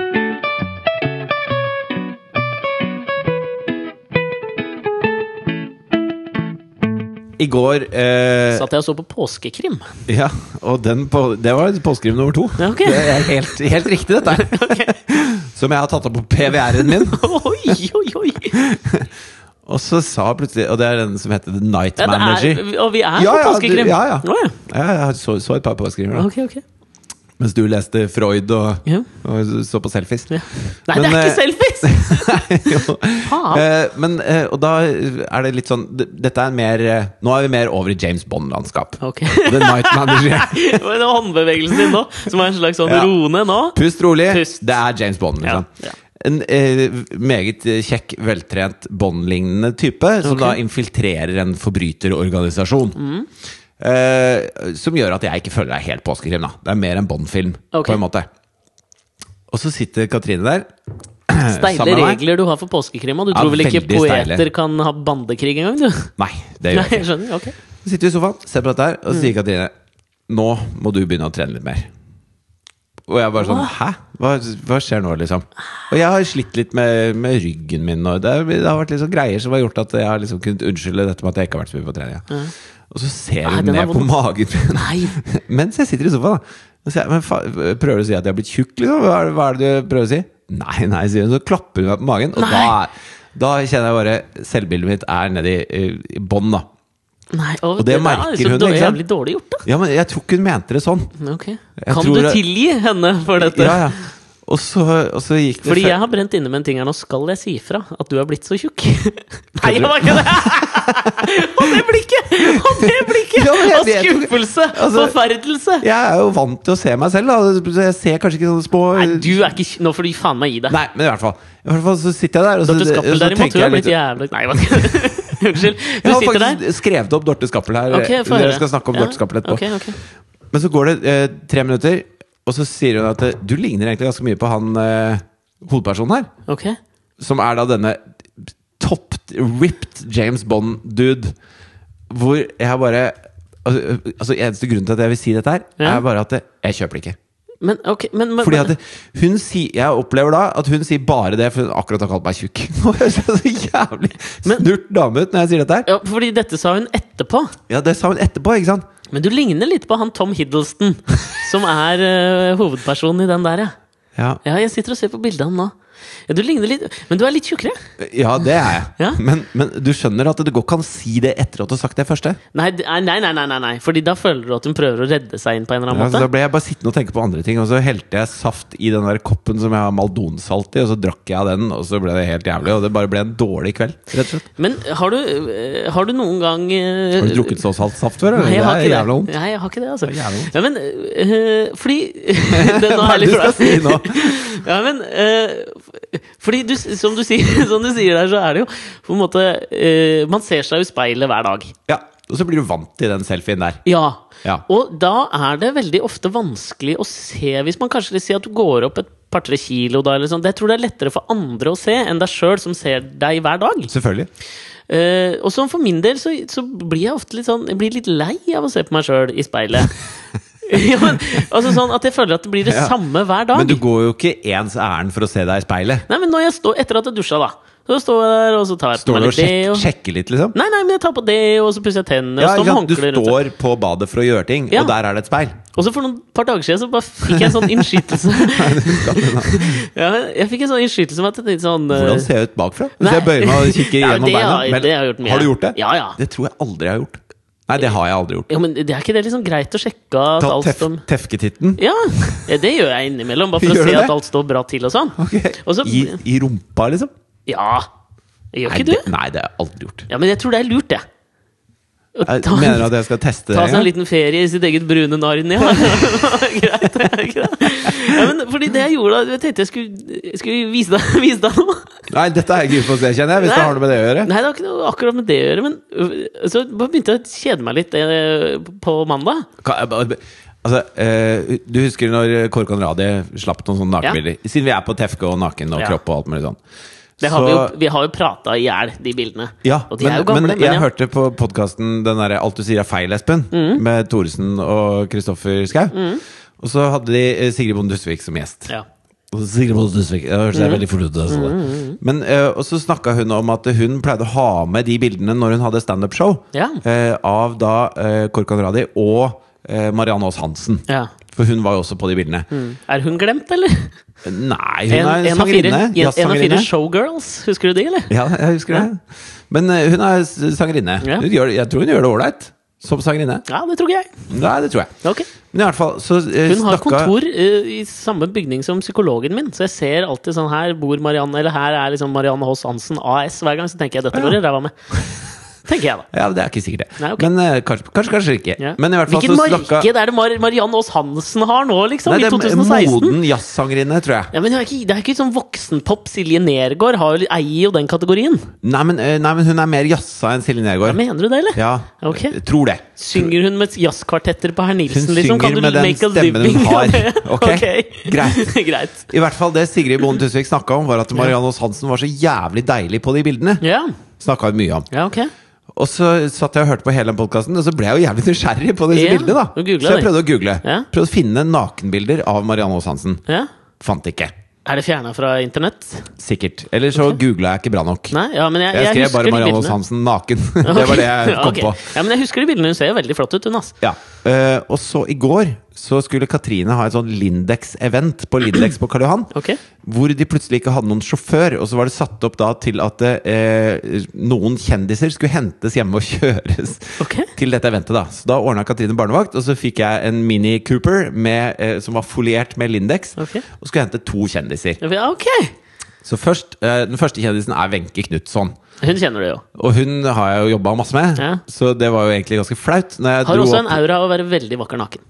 Speaker 1: I går eh,
Speaker 2: Satt jeg og så på påskekrim.
Speaker 1: Ja, og den på, det var påskekrim nummer to.
Speaker 2: Ja, okay.
Speaker 1: Det er helt, helt riktig, dette her. <laughs> Som jeg har tatt opp på PVR-en min. <laughs>
Speaker 2: Oi, oi, oi! <laughs>
Speaker 1: Og så sa plutselig Og det er den som heter The Night
Speaker 2: Ja,
Speaker 1: Manager.
Speaker 2: er, og vi er
Speaker 1: Ja,
Speaker 2: på
Speaker 1: ja,
Speaker 2: påskekrim.
Speaker 1: ja, ja.
Speaker 2: Ja.
Speaker 1: Ja, jeg så, så et par påskekrimer. Okay,
Speaker 2: Ok, ok.
Speaker 1: Mens du leste Freud og,
Speaker 2: Ja.
Speaker 1: og så på selfies.
Speaker 2: Ja. Nei,
Speaker 1: Men,
Speaker 2: det er
Speaker 1: eh,
Speaker 2: ikke selfies! <laughs>
Speaker 1: Jo. Eh, men, eh, og da er det litt sånn Dette er mer eh, Nå er vi mer over i James Bond-landskap.
Speaker 2: Okay. <laughs>
Speaker 1: The Night Manager. <laughs>
Speaker 2: Var håndbevegelsen din nå, som er en slags sånn
Speaker 1: Ja.
Speaker 2: roende nå.
Speaker 1: Pust rolig.
Speaker 2: Pust.
Speaker 1: Det er James Bond. Liksom. En eh, meget kjekk, veltrent Bond-lignende type som
Speaker 2: okay.
Speaker 1: da infiltrerer en forbryterorganisasjon.
Speaker 2: Mm.
Speaker 1: Eh, som gjør at jeg ikke føler det er helt påskekrim. da Det er mer en Bond-film.
Speaker 2: Okay.
Speaker 1: på en måte Og så sitter Katrine der. <clears throat>
Speaker 2: Steile regler du har for påskekrim. og Du
Speaker 1: Ja,
Speaker 2: tror vel ikke
Speaker 1: poeter steile.
Speaker 2: kan ha bandekrig engang, du?
Speaker 1: Nei, det gjør jeg ikke.
Speaker 2: jeg okay.
Speaker 1: Så sitter vi i sofaen, ser på dette her, og så
Speaker 2: Mm.
Speaker 1: sier Katrine Nå må du begynne å trene litt mer. Og jeg bare sånn
Speaker 2: Hva?
Speaker 1: Hæ? Hva, hva skjer nå, liksom? Og jeg har slitt litt med, med ryggen min, og det, det har vært liksom greier som har gjort at jeg har liksom kunnet unnskylde dette med at jeg ikke har vært så mye på trening. Og så ser hun
Speaker 2: er
Speaker 1: ned på magen min <laughs> mens jeg sitter i sofaen. da. Jeg, men fa prøver du å si at jeg har blitt tjukk, liksom? Hva er, det, hva er det du prøver å si? Nei, nei, sier hun. Så klapper hun meg på magen, og
Speaker 2: Nei.
Speaker 1: da, da kjenner jeg bare Selvbildet mitt er nedi i, i bånn, da.
Speaker 2: Nei og,
Speaker 1: Og det
Speaker 2: det
Speaker 1: merker
Speaker 2: så
Speaker 1: hun,
Speaker 2: dårlig-? Jævlig dårlig gjort, da.
Speaker 1: Ja, men jeg tror ikke hun mente det sånn. Okay.
Speaker 2: Kan du
Speaker 1: det-
Speaker 2: tilgi henne for dette?
Speaker 1: Ja, ja. Og så, og så gikk det
Speaker 2: Fordi jeg har brent inne med en ting her nå. Skal jeg si ifra at du er blitt så tjukk? <laughs> Nei, jeg var ikke det! <laughs> Og det blikket! Og det blikket! Og skuffelse!
Speaker 1: Altså-
Speaker 2: Forferdelse!
Speaker 1: Jeg er jo vant til å se meg selv, da. Jeg ser kanskje ikke sånne små
Speaker 2: Nei, du er ikke Nå får du faen meg gi deg.
Speaker 1: Nei, men i hvert fall. I hvert fall så sitter jeg der, og så,
Speaker 2: Dorte Skappel
Speaker 1: og så tenker jeg litt
Speaker 2: jævlig Nei, <laughs> Unnskyld. Du
Speaker 1: Jeg har
Speaker 2: faktisk der.
Speaker 1: skrevet opp Dorte Skappel her.
Speaker 2: Okay,
Speaker 1: Dere skal snakke om
Speaker 2: Ja,
Speaker 1: Dorte Skappel etterpå.
Speaker 2: Okay, okay.
Speaker 1: Men så går det eh, tre minutter, og så sier hun at eh, du ligner egentlig ganske mye på han eh, hovedpersonen her.
Speaker 2: Okay.
Speaker 1: Som er da denne Topped, ripped James Bond-dude. Hvor jeg bare Altså, altså Eneste grunnen til at jeg vil si dette her,
Speaker 2: Ja.
Speaker 1: er bare at jeg kjøper det ikke.
Speaker 2: Men, okay, men, men,
Speaker 1: Fordi at hun sier Jeg opplever da at hun sier bare det for hun akkurat har kalt meg tjukk. <laughs> Nå høres jeg så jævlig snurt dame ut når jeg sier dette her.
Speaker 2: ja, Fordi dette sa hun etterpå.
Speaker 1: Ja, det sa hun etterpå, ikke sant?
Speaker 2: Men du ligner litt på han Tom Hiddleston, <laughs> som er uh, hovedpersonen i den der, ja.
Speaker 1: Ja,
Speaker 2: Ja, jeg sitter og ser på han nå. Ja, du ligner litt Men du er litt tjukkere.
Speaker 1: ja det er jeg.
Speaker 2: Ja.
Speaker 1: Men, men du skjønner at du godt kan si det etter at du har sagt det første?
Speaker 2: Nei, nei, nei, nei, nei. Fordi da føler du at hun prøver å redde seg inn på en eller
Speaker 1: Ja,
Speaker 2: annen
Speaker 1: så da ble jeg bare sittende og tenke på andre ting, og så helte jeg saft i den der koppen som jeg har maldonsalt i, og så drakk jeg av den, og så ble det helt jævlig, og det bare ble en dårlig kveld, rett og slett.
Speaker 2: Men har du, eh, har du noen gang uh,
Speaker 1: Har du drukket så salt saft før?
Speaker 2: Nei, jeg har
Speaker 1: det
Speaker 2: ikke
Speaker 1: er
Speaker 2: det.
Speaker 1: vondt.
Speaker 2: Nei, jeg har ikke det, altså.
Speaker 1: Det.
Speaker 2: Ja, men uh, Fordi det, Nå er
Speaker 1: det
Speaker 2: jeg litt flau. Ja, men eh, <laughs> <laughs> Fordi du, som, du sier, <laughs> som du sier der, så er det jo på en måte eh, Man ser seg i speilet hver dag.
Speaker 1: Ja, og så blir du vant til den selfien der.
Speaker 2: Ja.
Speaker 1: Ja.
Speaker 2: Og da er det veldig ofte vanskelig å se, hvis man kanskje vil si at du går opp et par-tre kilo da, eller sånn. Jeg tror det er lettere for andre å se enn deg sjøl, som ser deg hver dag.
Speaker 1: Selvfølgelig.
Speaker 2: Uh, og sånn for min del så, så blir jeg ofte litt sånn Jeg blir litt lei av å se på meg sjøl i speilet. <laughs> <laughs> ja, men, altså sånn at jeg føler at det blir det
Speaker 1: Ja.
Speaker 2: samme hver dag.
Speaker 1: Men du går jo ikke ens ærend for å se deg i speilet.
Speaker 2: Nei, men når jeg står etter at jeg dusja, da. Så står jeg der, og så tar jeg på meg
Speaker 1: litt sjek
Speaker 2: litt det og
Speaker 1: sjekker litt, liksom?
Speaker 2: Nei, nei, men jeg tar på det, og så pusser jeg tennene.
Speaker 1: Ja,
Speaker 2: og står med?
Speaker 1: Du står på badet for å gjøre ting,
Speaker 2: Ja.
Speaker 1: og der er det et speil.
Speaker 2: Og så for noen par dager siden så bare fikk jeg en sånn innskytelse. <laughs> <laughs> ja, jeg fikk en sånn innskytelse med at jeg sånn uh...
Speaker 1: Hvordan ser jeg ut bakfra? Hvis jeg bøyer meg og kikker
Speaker 2: Ja,
Speaker 1: gjennom beina?
Speaker 2: har-
Speaker 1: Men-.
Speaker 2: Har
Speaker 1: du gjort det?
Speaker 2: Ja, ja.
Speaker 1: Det tror jeg aldri jeg har gjort. Nei, det har jeg aldri gjort.
Speaker 2: Ja, men det er ikke det liksom greit å sjekke at
Speaker 1: Ta
Speaker 2: alt
Speaker 1: tef
Speaker 2: står
Speaker 1: tefketitten.
Speaker 2: Ja, det gjør jeg innimellom, bare for <laughs>
Speaker 1: Gjør
Speaker 2: å se
Speaker 1: det?
Speaker 2: at alt står bra til og sånn. Okay. Også,
Speaker 1: I, I rumpa, liksom?
Speaker 2: Ja. Gjør
Speaker 1: Nei
Speaker 2: ikke du?
Speaker 1: det, nei, det har jeg aldri gjort.
Speaker 2: Ja, men jeg tror det er lurt, det.
Speaker 1: Jeg
Speaker 2: ta-
Speaker 1: mener at jeg skal teste det?
Speaker 2: Ta seg en liten ferie i sitt eget brune Narnia. <laughs> greit, det er greit. Ja, men fordi det jeg gjorde da Jeg tenkte jeg skulle, jeg skulle vise, deg, <laughs> vise deg noe.
Speaker 1: Nei, dette er jeg gira på å se, kjenner jeg. Hvis det har noe med det å gjøre.
Speaker 2: Nei, det har ikke noe akkurat med det å gjøre, men så begynte jeg å kjede meg litt eh, på mandag.
Speaker 1: Hva, Altså, eh, du husker når Kåre Conradi slapp noen sånne nakenbilder? Siden vi er på tefke og naken og
Speaker 2: Ja.
Speaker 1: kropp og alt mulig sånn.
Speaker 2: Det har
Speaker 1: Så-
Speaker 2: vi, jo, vi har jo prata i hjel, de bildene.
Speaker 1: Ja,
Speaker 2: de
Speaker 1: men,
Speaker 2: gamle,
Speaker 1: men
Speaker 2: men,
Speaker 1: jeg
Speaker 2: ja.
Speaker 1: hørte på podkasten den derre 'Alt du sier er feil', Espen,
Speaker 2: Mm.
Speaker 1: med Thoresen og Kristoffer Schau. Og så hadde de eh, Sigrid Bonde Dusvik som gjest.
Speaker 2: Ja.
Speaker 1: Sigrid Bonde Tusvik Det hørtes
Speaker 2: Mm.
Speaker 1: veldig fort ut. Altså. Men, eh, og så snakka hun om at hun pleide å ha med de bildene når hun hadde standup-show.
Speaker 2: Ja.
Speaker 1: Eh, av da Korkan Radi og Marianne Aas Hansen.
Speaker 2: Ja.
Speaker 1: For hun var jo også på de bildene.
Speaker 2: Er hun glemt, eller?
Speaker 1: Nei, hun
Speaker 2: En,
Speaker 1: er
Speaker 2: en,
Speaker 1: sangerinne.
Speaker 2: en, av fire showgirls, husker du de, eller?
Speaker 1: Ja, jeg husker det. Men eh, hun er sangerinne.
Speaker 2: Ja.
Speaker 1: Hun gjør, jeg tror hun gjør det ålreit som sangerinne.
Speaker 2: Ja, det tror ikke jeg.
Speaker 1: Nei, det tror jeg.
Speaker 2: Okay.
Speaker 1: Men i hvert fall så eh,
Speaker 2: Hun har
Speaker 1: snakka
Speaker 2: kontor uh, i samme bygning som psykologen min, så jeg ser alltid sånn her bor Marianne, eller her er liksom Marianne Hoss Hansen AS hver gang, så tenker jeg dette går i ræva med. Tenker jeg, da.
Speaker 1: Ja, det er ikke sikkert, det.
Speaker 2: Nei, okay.
Speaker 1: Men eh, kanskje, kanskje, kanskje ikke.
Speaker 2: Ja.
Speaker 1: Men i hvert fall
Speaker 2: Hvilket
Speaker 1: så
Speaker 2: marked er det Mar Marianne Aas Hansen har nå, liksom?
Speaker 1: Nei,
Speaker 2: I
Speaker 1: det er
Speaker 2: 2016?
Speaker 1: moden jazzsangerinne, tror jeg.
Speaker 2: Ja, men det er ikke, det er ikke sånn voksenpop. Silje Nergård har jo- eier jo den kategorien.
Speaker 1: Nei men, eh, nei, men hun er mer jazza enn Silje
Speaker 2: Ja,
Speaker 1: Nergård.
Speaker 2: mener du det, eller?
Speaker 1: Ja,
Speaker 2: Ok.
Speaker 1: jeg tror det.
Speaker 2: Synger hun med jazzkvartetter på herr Nilsen,
Speaker 1: Hun
Speaker 2: liksom? Kan
Speaker 1: synger
Speaker 2: du
Speaker 1: med den
Speaker 2: make a
Speaker 1: stemmen hun
Speaker 2: living
Speaker 1: har.
Speaker 2: hun det? <laughs>
Speaker 1: Ok, greit. <laughs>
Speaker 2: greit.
Speaker 1: I hvert fall det Sigrid Bonde Tusvik snakka om, var at Marianne Aas Hansen var så jævlig deilig på de bildene.
Speaker 2: Ja.
Speaker 1: Snakka hun mye om.
Speaker 2: ja, ok.
Speaker 1: Og så satt jeg og hørte på hele den podkasten, og så ble jeg jo jævlig nysgjerrig på disse
Speaker 2: Ja,
Speaker 1: bildene. da Så jeg prøvde å google.
Speaker 2: Ja.
Speaker 1: Prøvde å finne nakenbilder av Marianne Aas Hansen.
Speaker 2: Ja.
Speaker 1: Fant ikke.
Speaker 2: Er det fjerna fra internett?
Speaker 1: Sikkert. Eller så
Speaker 2: okay.
Speaker 1: googla jeg ikke bra nok.
Speaker 2: Nei, ja, men jeg,
Speaker 1: Jeg
Speaker 2: jeg,
Speaker 1: skrev bare Marianne Aas. Hansen naken. <laughs> det var det jeg kom
Speaker 2: okay.
Speaker 1: på.
Speaker 2: Ja, men jeg husker de bildene. Hun ser jo veldig flott ut, hun, altså.
Speaker 1: Ja. Eh, og så i går så skulle Katrine ha et sånn Lindex-event på Lindex på Karl Johan.
Speaker 2: Okay.
Speaker 1: Hvor de plutselig ikke hadde noen sjåfør, og så var det satt opp da til at eh, noen kjendiser skulle hentes hjemme og <laughs> kjøres
Speaker 2: okay.
Speaker 1: til dette eventet. da Så da ordna Katrine barnevakt, og så fikk jeg en Mini Cooper med, eh, som var foliert med Lindex,
Speaker 2: Okay.
Speaker 1: og skulle hente to kjendiser. Så først, eh, Den første kjendisen er Wenche Knutson.
Speaker 2: Hun kjenner du jo.
Speaker 1: Og hun har jeg jo jobba masse med,
Speaker 2: Ja.
Speaker 1: så det var jo egentlig ganske flaut.
Speaker 2: Har også en aura å være veldig vakker naken.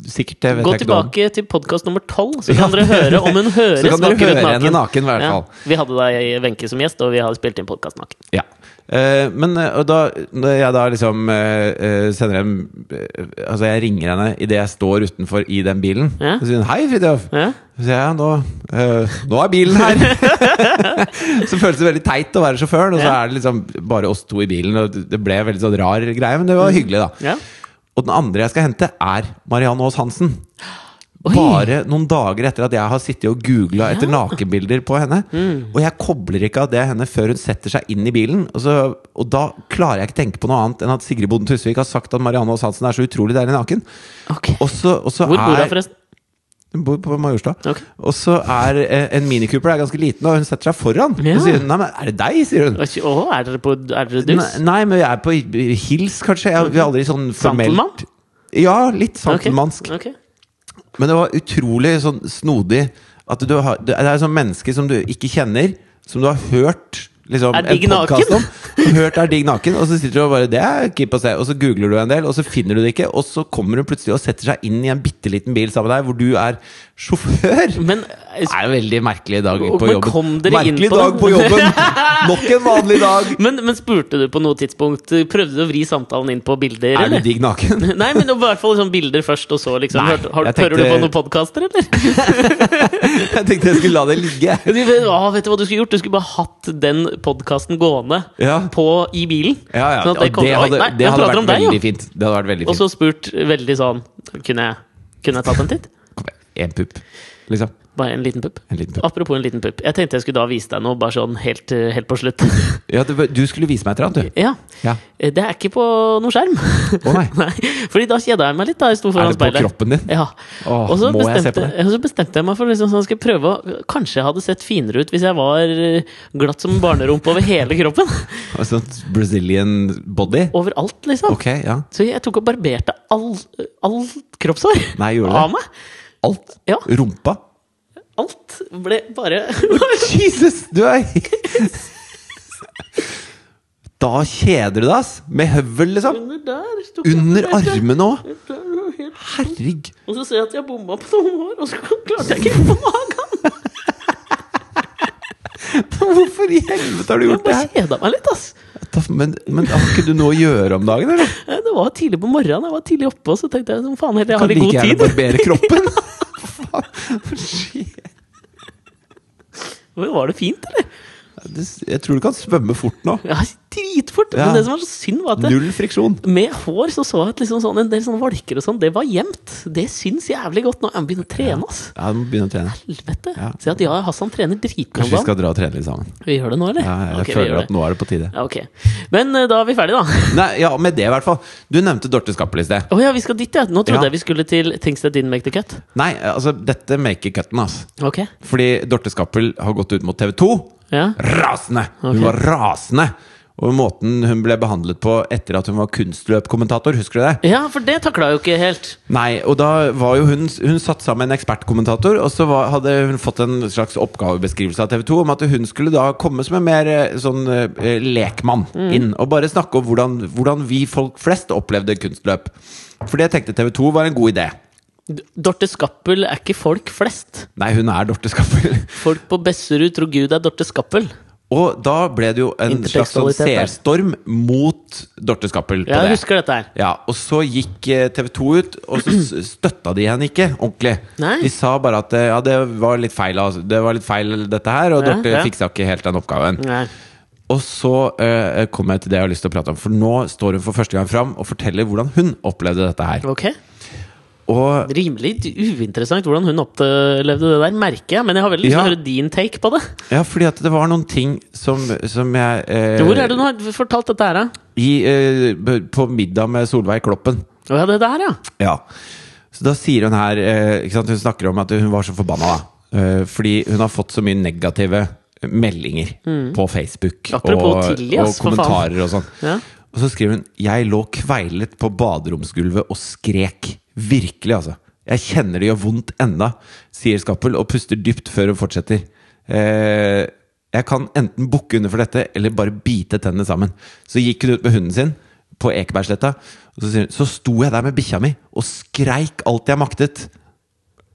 Speaker 1: Sikkert, det vet
Speaker 2: Gå
Speaker 1: jeg ikke noe om.
Speaker 2: tilbake til podkast nummer tolv, så kan dere høre om hun <laughs> høres vakker ut naken.
Speaker 1: naken, fall.
Speaker 2: Vi hadde deg Wenche som gjest, og vi har spilt inn podkast naken.
Speaker 1: Ja. Eh, men eh, da, når jeg da liksom eh, sender en Altså, jeg ringer henne idet jeg står utenfor i den bilen.
Speaker 2: Ja.
Speaker 1: Og sier hun 'Hei, Fridtjof'.
Speaker 2: Ja?
Speaker 1: Så sier jeg nå, eh, 'Nå er bilen her'. <laughs> så føles det veldig teit å være sjåføren, og så er det liksom bare oss to i bilen. Og det ble veldig sånn rar greie, men det var hyggelig, da.
Speaker 2: Ja.
Speaker 1: Og den andre jeg skal hente, er Marianne Aas Hansen.
Speaker 2: Oi.
Speaker 1: Bare noen dager etter at jeg har sittet og googla etter nakenbilder på henne.
Speaker 2: Mm.
Speaker 1: Og jeg kobler ikke av det henne før hun setter seg inn i bilen. Og, så, og da klarer jeg ikke tenke på noe annet enn at Sigrid Boden Tusvik har sagt at Marianne Aas Hansen er så utrolig deilig naken.
Speaker 2: Okay.
Speaker 1: Og så, og så
Speaker 2: Hvor bor hun forresten?
Speaker 1: Hun bor på Majorstua.
Speaker 2: Okay.
Speaker 1: Og så er eh, en Mini Cooper er ganske liten, og hun setter seg foran.
Speaker 2: Ja.
Speaker 1: Og sier hun, nei, men er det deg? sier hun.
Speaker 2: Å, er dere på Er dere dus?
Speaker 1: Nei, nei, men jeg er på hils, kanskje. Jeg, vi er aldri sånn formelt
Speaker 2: Santelmann?
Speaker 1: Ja, litt santelmannsk. Okay.
Speaker 2: Ok.
Speaker 1: Men det var utrolig sånn snodig at du har, Det er et sånt menneske som du ikke kjenner, som du har hørt liksom,
Speaker 2: Er digg
Speaker 1: en podcast
Speaker 2: naken?
Speaker 1: om. Hørt er digg naken, og så sitter du og bare Det er keep å se. Og så googler du en del, og så finner du det ikke. Og så kommer hun plutselig og setter seg inn i en bitte liten bil sammen med deg, hvor du er sjåfør.
Speaker 2: Men
Speaker 1: Det er en veldig merkelig dag på
Speaker 2: men
Speaker 1: jobben.
Speaker 2: kom dere inn
Speaker 1: merkelig
Speaker 2: på
Speaker 1: dag på jobben! <laughs> Nok en vanlig dag!
Speaker 2: Men, men spurte du på noe tidspunkt Prøvde du å vri samtalen inn på bilder,
Speaker 1: Er du digg naken? <laughs>
Speaker 2: Nei, men i hvert fall liksom bilder først, og så liksom
Speaker 1: Nei,
Speaker 2: har,
Speaker 1: tenkte-
Speaker 2: Hører du på noen podkaster, eller? <laughs>
Speaker 1: Jeg tenkte jeg skulle la det ligge.
Speaker 2: Å, vet du hva du skulle gjort? Du skulle bare hatt den podkasten gående
Speaker 1: Ja.
Speaker 2: på, i bilen.
Speaker 1: Ja, ja.
Speaker 2: Sånn at det kom-
Speaker 1: det hadde,
Speaker 2: nei,
Speaker 1: det hadde vært
Speaker 2: om deg,
Speaker 1: veldig fint. Det hadde vært veldig
Speaker 2: Og så spurt veldig sånn Kunne jeg, kunne jeg tatt en titt?
Speaker 1: Kom igjen, En pupp, liksom.
Speaker 2: Bare en liten pupp. Apropos en liten pupp. Jeg tenkte jeg skulle da vise deg noe, bare sånn helt, eh, helt på slutt. <laughs>
Speaker 1: Ja, du, du skulle vise meg et eller annet, du.
Speaker 2: ja.
Speaker 1: Ja.
Speaker 2: Eh, Det er ikke på noen skjerm.
Speaker 1: Å nei. <laughs>
Speaker 2: Fordi da kjeda jeg meg litt da jeg sto
Speaker 1: Er det på kroppen din?
Speaker 2: Ja.
Speaker 1: Åh,
Speaker 2: og så
Speaker 1: må jeg se på det?
Speaker 2: og så bestemte jeg meg for liksom, sånn, skal prøve å Kanskje jeg hadde sett finere ut hvis jeg var eh, glatt som barnerumpe over hele kroppen. <laughs>
Speaker 1: Sånn Brazilian body?
Speaker 2: Overalt, liksom.
Speaker 1: Ok, ja.
Speaker 2: Så jeg tok og barberte all, all kroppshår
Speaker 1: Nei, gjorde du
Speaker 2: av meg.
Speaker 1: Alt?
Speaker 2: Ja.
Speaker 1: Rumpa?
Speaker 2: Alt ble bare <laughs>
Speaker 1: Jesus! Du er Da kjeder du deg, ass! Med høvel, liksom.
Speaker 2: Under der. jeg
Speaker 1: Under armene òg!
Speaker 2: Er
Speaker 1: Herregud.
Speaker 2: Og så ser jeg at jeg bomma på noen hår, og så klarte jeg ikke på magen. <laughs>
Speaker 1: Hvorfor i helvete har du gjort det
Speaker 2: bare
Speaker 1: her?
Speaker 2: kjeda meg litt, ass.
Speaker 1: Men, men har ikke du noe å gjøre om dagen, eller? <laughs>
Speaker 2: Det var tidlig på morgenen, jeg var tidlig oppe, og så tenkte jeg som faen heller, jeg
Speaker 1: Kan
Speaker 2: har litt
Speaker 1: like
Speaker 2: god
Speaker 1: gjerne barbere kroppen. Hva skjer?
Speaker 2: Var det fint, eller?
Speaker 1: Jeg tror du kan svømme fort nå.
Speaker 2: Ja, dritfort.
Speaker 1: Ja.
Speaker 2: Men det som var så synd, var at det,
Speaker 1: Null friksjon.
Speaker 2: med hår så så jeg at liksom sånn, en del sånne valker og sånn, det var gjemt. Det syns jævlig godt nå. Jeg må begynne å trene, ass.
Speaker 1: Ja, du må begynne å trene.
Speaker 2: Helvete.
Speaker 1: Ja.
Speaker 2: Se at ja, Hassan trener dritmye
Speaker 1: Kanskje vi skal dra og trene litt sammen.
Speaker 2: Vi gjør det nå, eller?
Speaker 1: Ja, jeg
Speaker 2: okay,
Speaker 1: føler at nå er det på tide.
Speaker 2: Ja, ok. Men eh, da er vi ferdige, da. <laughs>
Speaker 1: Nei, ja, med det i hvert fall. Du nevnte Dorte Skappel i sted.
Speaker 2: Å ja, vi skal dit, ja. Nå trodde jeg vi skulle til Things That Didn't Make The Cut.
Speaker 1: Nei, altså, dette maker cutten, ass.
Speaker 2: Okay.
Speaker 1: Fordi Dorte Skappel har gått ut mot TV 2.
Speaker 2: Ja.
Speaker 1: Rasende! Hun var rasende! Og måten hun ble behandlet på etter at hun var kunstløpkommentator, husker du det?
Speaker 2: ja, for det takla jo ikke helt.
Speaker 1: Nei, og da var jo hun Hun satt sammen med en ekspertkommentator, og så var, hadde hun fått en slags oppgavebeskrivelse av TV 2 om at hun skulle da komme som en mer eh, sånn eh, lekmann inn, og bare snakke om hvordan, hvordan vi folk flest opplevde kunstløp. For det tenkte TV 2 var en god idé.
Speaker 2: Dorte Skappel er ikke folk flest.
Speaker 1: Nei, hun er Dorte Skappel.
Speaker 2: Folk på Besserud tror Gud er Dorte Skappel.
Speaker 1: Og da ble det jo en slags sånn seerstorm mot Dorte Skappel på
Speaker 2: Jeg
Speaker 1: det.
Speaker 2: husker dette her.
Speaker 1: Ja, og så gikk TV 2 ut, og så <clears throat> støtta de henne ikke ordentlig.
Speaker 2: Nei.
Speaker 1: De sa bare at eh, ja, det var litt feil, altså. det var litt feil dette her, og
Speaker 2: Ja,
Speaker 1: Dorte
Speaker 2: ja.
Speaker 1: fiksa ikke helt den oppgaven.
Speaker 2: Nei.
Speaker 1: Og så uh, kom jeg til det jeg har lyst til å prate om, for nå står hun for første gang fram og forteller hvordan hun opplevde dette her.
Speaker 2: Ok.
Speaker 1: Og
Speaker 2: Rimelig uinteressant hvordan hun opplevde det der, merker jeg. Men jeg har veldig lyst til
Speaker 1: Ja.
Speaker 2: å høre din take på det.
Speaker 1: ja, fordi at det var noen ting som, som jeg eh,
Speaker 2: Hvor er det du har fortalt dette her, da?
Speaker 1: i, eh, På middag med Solveig Kloppen.
Speaker 2: Å ja, det der, ja.
Speaker 1: Ja. Så da sier hun her eh, ikke sant? Hun snakker om at hun var så forbanna, da. Eh, fordi hun har fått så mye negative meldinger på Facebook.
Speaker 2: Mm. Apropos
Speaker 1: og,
Speaker 2: Tilly,
Speaker 1: og
Speaker 2: ass,
Speaker 1: kommentarer og sånn.
Speaker 2: Ja.
Speaker 1: Og så skriver hun 'Jeg lå kveilet på baderomsgulvet og skrek'. Virkelig, altså. Jeg kjenner det gjør vondt enda, sier Skappel og puster dypt før hun fortsetter. Eh, jeg kan enten bukke under for dette, eller bare bite tennene sammen. Så gikk hun ut med hunden sin på Ekebergsletta, og så sier hun Så sto jeg der med bikkja mi og skreik alt jeg maktet.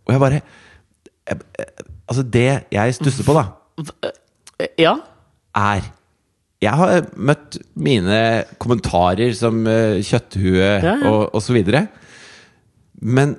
Speaker 1: Og jeg bare jeg, Altså, det jeg stusser på, da
Speaker 2: Eh, Ja.
Speaker 1: er Jeg har møtt mine kommentarer som uh, kjøtthue
Speaker 2: Ja, ja.
Speaker 1: og, og så videre. Men